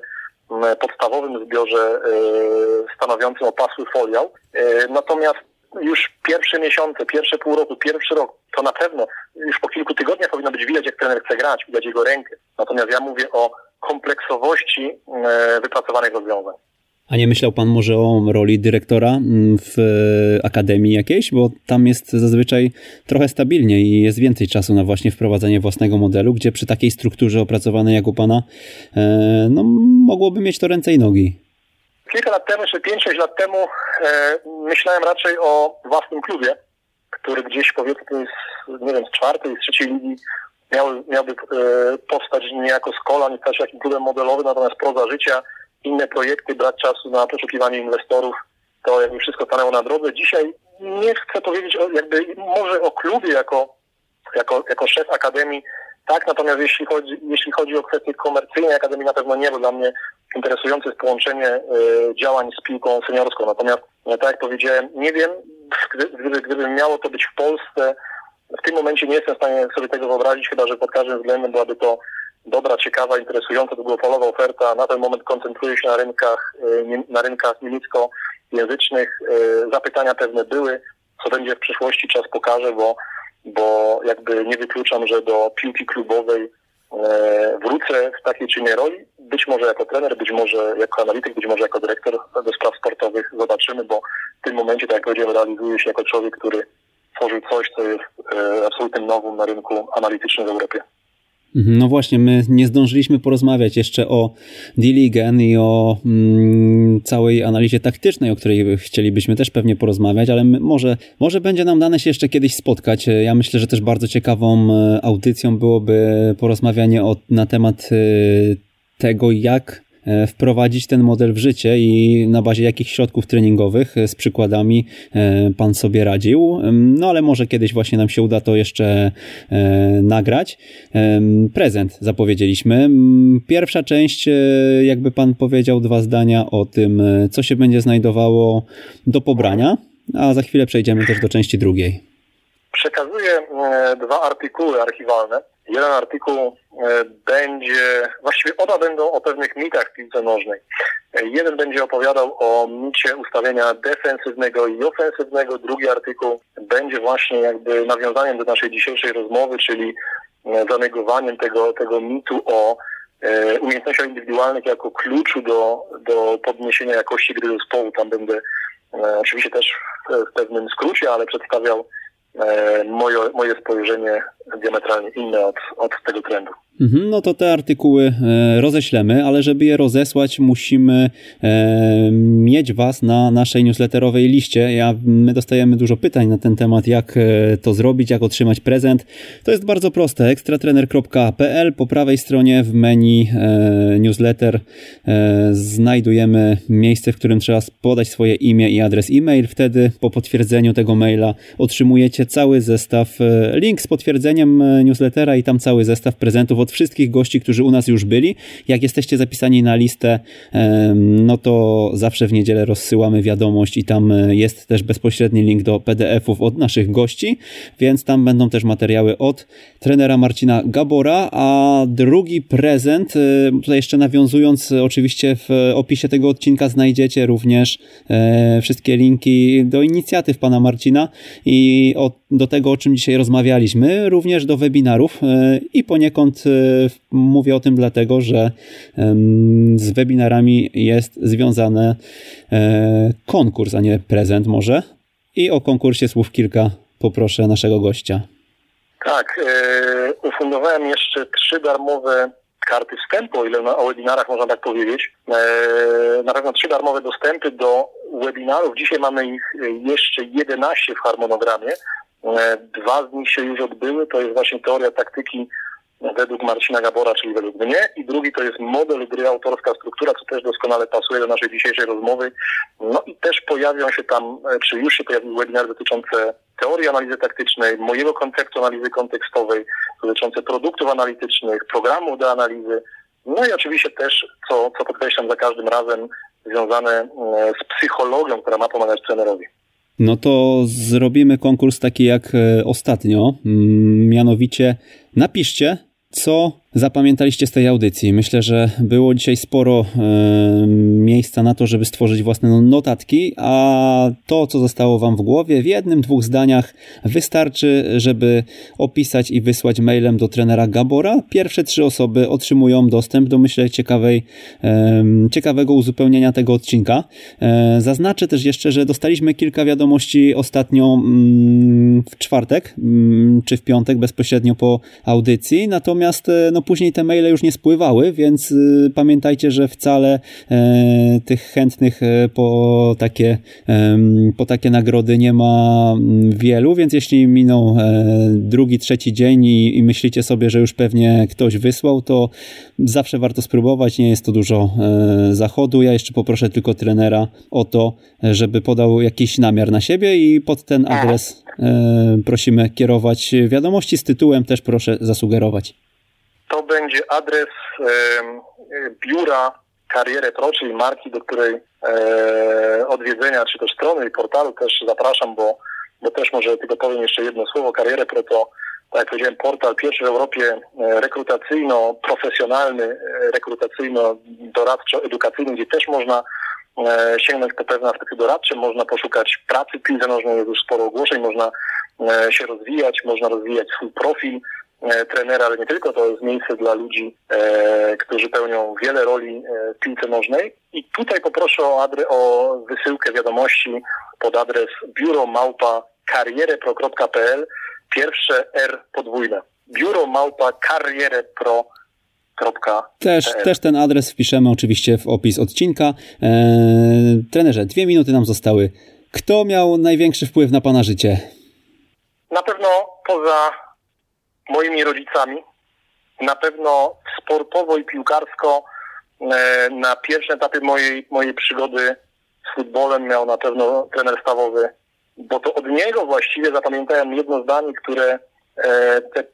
podstawowym zbiorze yy, stanowiącym opasły foliał. Yy, natomiast już pierwsze miesiące, pierwsze pół roku, pierwszy rok, to na pewno już po kilku tygodniach powinno być widać, jak trener chce grać, widać jego rękę. Natomiast ja mówię o kompleksowości e, wypracowanych rozwiązań. A nie myślał pan może o roli dyrektora mm, w akademii jakiejś? Bo tam jest zazwyczaj trochę stabilniej i jest więcej czasu na właśnie wprowadzenie własnego modelu, gdzie przy takiej strukturze opracowanej jak u pana, e, no, mogłoby mieć to ręce i nogi. Kilka lat temu, czy 5-6 lat temu e, myślałem raczej o własnym klubie, który gdzieś powiedzmy z, nie wiem, z czwartej, z trzeciej ligi miał, miałby e, powstać niejako z kolan i stać się takim klubem modelowym, natomiast proza życia, inne projekty, brać czasu na poszukiwanie inwestorów, to jakby wszystko stanęło na drodze. Dzisiaj nie chcę powiedzieć o, jakby może o klubie jako, jako, jako szef akademii, tak, natomiast jeśli chodzi, jeśli chodzi o kwestie komercyjne Akademii, na pewno nie, bo dla mnie interesujące jest połączenie y, działań z piłką seniorską. Natomiast, tak jak powiedziałem, nie wiem, gdyby, gdyby miało to być w Polsce, w tym momencie nie jestem w stanie sobie tego wyobrazić, chyba że pod każdym względem byłaby to dobra, ciekawa, interesująca, długofalowa oferta. Na ten moment koncentruję się na rynkach, y, na rynkach niemieckojęzycznych. Y, zapytania pewne były. Co będzie w przyszłości, czas pokaże, bo bo jakby nie wykluczam, że do piłki klubowej e, wrócę w takiej czy innej roli. Być może jako trener, być może jako analityk, być może jako dyrektor do spraw sportowych. Zobaczymy, bo w tym momencie, tak jak powiedziałem, realizuję się jako człowiek, który tworzył coś, co jest e, absolutnym nowym na rynku analitycznym w Europie. Mhm, no właśnie, my nie zdążyliśmy porozmawiać jeszcze o Diligen i o mm, całej analizie taktycznej, o której chcielibyśmy też pewnie porozmawiać, ale może, może będzie nam dane się jeszcze kiedyś spotkać. Ja myślę, że też bardzo ciekawą e, audycją byłoby porozmawianie o, na temat e, tego, jak wprowadzić ten model w życie i na bazie jakich środków treningowych e, z przykładami e, pan sobie radził. No ale może kiedyś właśnie nam się uda to jeszcze nagrać. Prezent zapowiedzieliśmy. Pierwsza część, jakby pan powiedział dwa zdania o tym, co się będzie znajdowało do pobrania, a za chwilę przejdziemy też do części drugiej. Przekazuję dwa artykuły archiwalne Jeden artykuł e, będzie, właściwie oba będą o pewnych mitach w piłce nożnej. E, jeden będzie opowiadał o micie ustawienia defensywnego i ofensywnego, drugi artykuł będzie właśnie jakby nawiązaniem do naszej dzisiejszej rozmowy, czyli e, zanegowaniem tego, tego mitu o umiejętnościach indywidualnych jako kluczu do, do podniesienia jakości gry zespołu. Tam będę oczywiście też w pewnym skrócie, ale przedstawiał moje, moje spojrzenie diametralnie inne od, od tego trendu. Mhm, no to te artykuły e, roześlemy, ale żeby je rozesłać, musimy e, mieć Was na naszej newsletterowej liście. Ja, my dostajemy dużo pytań na ten temat, jak to zrobić, jak otrzymać prezent. To jest bardzo proste. ekstratrener.pl po prawej stronie w menu newsletter znajdujemy miejsce, w którym trzeba podać swoje imię i adres e-mail. Wtedy po potwierdzeniu tego maila otrzymujecie cały zestaw link z potwierdzeniem e, newslettera i tam cały zestaw prezentów od wszystkich gości, którzy u nas już byli. Jak jesteście zapisani na listę, no to zawsze w niedzielę rozsyłamy wiadomość i tam e, jest też bezpośredni link do PDF-ów od naszych gości, więc tam będą też materiały od trenera Marcina Gabora, a drugi prezent, e, tutaj jeszcze nawiązując, oczywiście w opisie tego odcinka znajdziecie również wszystkie linki do inicjatyw pana Marcina i do tego, o czym dzisiaj rozmawialiśmy, również do webinarów e, i poniekąd e, mówię o tym dlatego, że z webinarami jest związany e, konkurs, a nie prezent może. I o konkursie słów kilka poproszę naszego gościa. Tak, ufundowałem jeszcze trzy darmowe karty wstępu, o ile na, o webinarach można tak powiedzieć. na pewno trzy darmowe dostępy do webinarów. Dzisiaj mamy ich jeszcze 11 w harmonogramie. Dwa z nich się już odbyły, to jest właśnie teoria taktyki według Marcina Gabora, czyli według mnie, i drugi to jest model gry, autorska struktura, co też doskonale pasuje do naszej dzisiejszej rozmowy. No i też pojawią się tam, e, czy już się pojawiły webinary dotyczące teorii analizy taktycznej, mojego konceptu analizy kontekstowej, dotyczące produktów analitycznych, programów do analizy, no i oczywiście też, co, co podkreślam za każdym razem, związane e, z psychologią, która ma pomagać trenerowi. No to zrobimy konkurs taki jak e, ostatnio. Mm, mianowicie napiszcie, co zapamiętaliście z tej audycji. Myślę, że było dzisiaj sporo miejsca na to, żeby stworzyć własne notatki, a to, co zostało Wam w głowie, w jednym, dwóch zdaniach wystarczy, żeby opisać i wysłać mailem do trenera Gabora. Pierwsze trzy osoby otrzymują dostęp do, myślę, ciekawej, ciekawego uzupełnienia tego odcinka. E, zaznaczę też jeszcze, że dostaliśmy kilka wiadomości ostatnio mm, w czwartek, mm, czy w piątek, bezpośrednio po audycji, natomiast e, no, później te maile już nie spływały, więc y, pamiętajcie, że wcale e, tych chętnych e, po takie, po takie nagrody nie ma mm, wielu, więc jeśli minął e, drugi, trzeci dzień i, i myślicie sobie, że już pewnie ktoś wysłał, to zawsze warto spróbować, nie jest to dużo zachodu. Ja jeszcze poproszę tylko trenera o to, żeby podał jakiś namiar na siebie i pod ten adres prosimy kierować. Wiadomości z tytułem też proszę zasugerować to będzie adres biura Karierę Pro, czyli marki, do której e, odwiedzenia, czy też strony i portalu też zapraszam, bo, bo też może tylko powiem jeszcze jedno słowo. Karierę Pro to, tak jak powiedziałem, portal pierwszy w Europie e, rekrutacyjno-profesjonalny, e, rekrutacyjno-doradczo-edukacyjny, gdzie też można sięgnąć po pewne aspekty doradcze, można poszukać pracy piłce nożnej, jest już sporo ogłoszeń, można się rozwijać, można rozwijać swój profil, trenera, ale nie tylko, to jest miejsce dla ludzi, e, którzy pełnią wiele roli e, w piłce nożnej. I tutaj poproszę o, adre, o wysyłkę wiadomości pod adres biuro małpa karierepro.pl pierwsze R podwójne. Biuro małpa też, też ten adres wpiszemy oczywiście w opis odcinka. Eee, trenerze, dwie minuty nam zostały. Kto miał największy wpływ na Pana życie? Na pewno poza moimi rodzicami. Na pewno sportowo i piłkarsko e, na pierwszym etapie mojej, mojej przygody z futbolem miał na pewno trener stawowy, bo to od niego właściwie zapamiętałem jedno zdanie, które e, te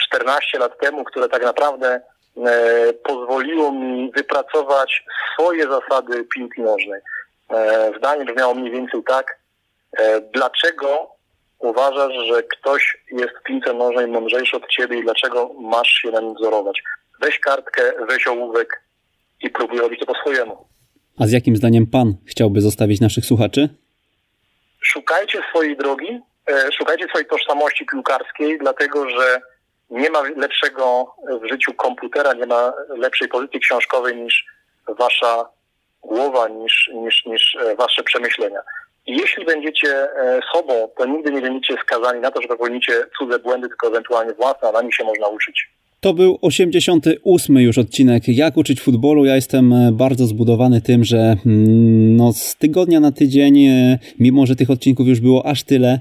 14 lat temu, które tak naprawdę e, pozwoliło mi wypracować swoje zasady piłki nożnej. Zdanie brzmiało mniej więcej tak, dlaczego uważasz, że ktoś jest piłce nożnej mądrzejszy od ciebie i dlaczego masz się na nim wzorować? Weź kartkę, weź ołówek i próbuj robić to po swojemu. A z jakim zdaniem pan chciałby zostawić naszych słuchaczy? Szukajcie swojej drogi, e, szukajcie swojej tożsamości piłkarskiej, dlatego że nie ma lepszego w życiu komputera, nie ma lepszej pozycji książkowej niż wasza głowa, niż, niż, niż e, wasze przemyślenia. Jeśli będziecie e, sobą, to nigdy nie będziecie skazani na to, że popełnicie cudze błędy, tylko ewentualnie własne, a na nich się można uczyć. To był 88 już odcinek Jak uczyć futbolu. Ja jestem e, bardzo zbudowany tym, że mm, no, z tygodnia na tydzień, e, mimo że tych odcinków już było aż tyle,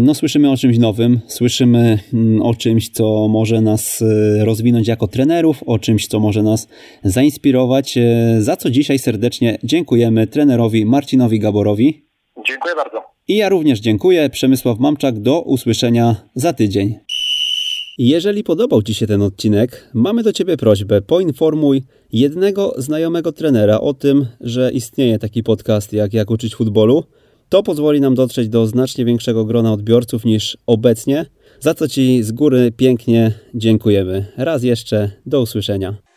no słyszymy o czymś nowym, słyszymy mm, o czymś, co może nas rozwinąć jako trenerów, o czymś, co może nas zainspirować, za co dzisiaj serdecznie dziękujemy trenerowi Marcinowi Gaborowi. Dziękuję bardzo. I ja również dziękuję. Przemysław Mamczak. Do usłyszenia za tydzień. Jeżeli podobał Ci się ten odcinek, mamy do Ciebie prośbę: poinformuj jednego znajomego trenera o tym, że istnieje taki podcast jak Jak uczyć futbolu. To pozwoli nam dotrzeć do znacznie większego grona odbiorców niż obecnie, za co Ci z góry pięknie dziękujemy. Raz jeszcze, do usłyszenia.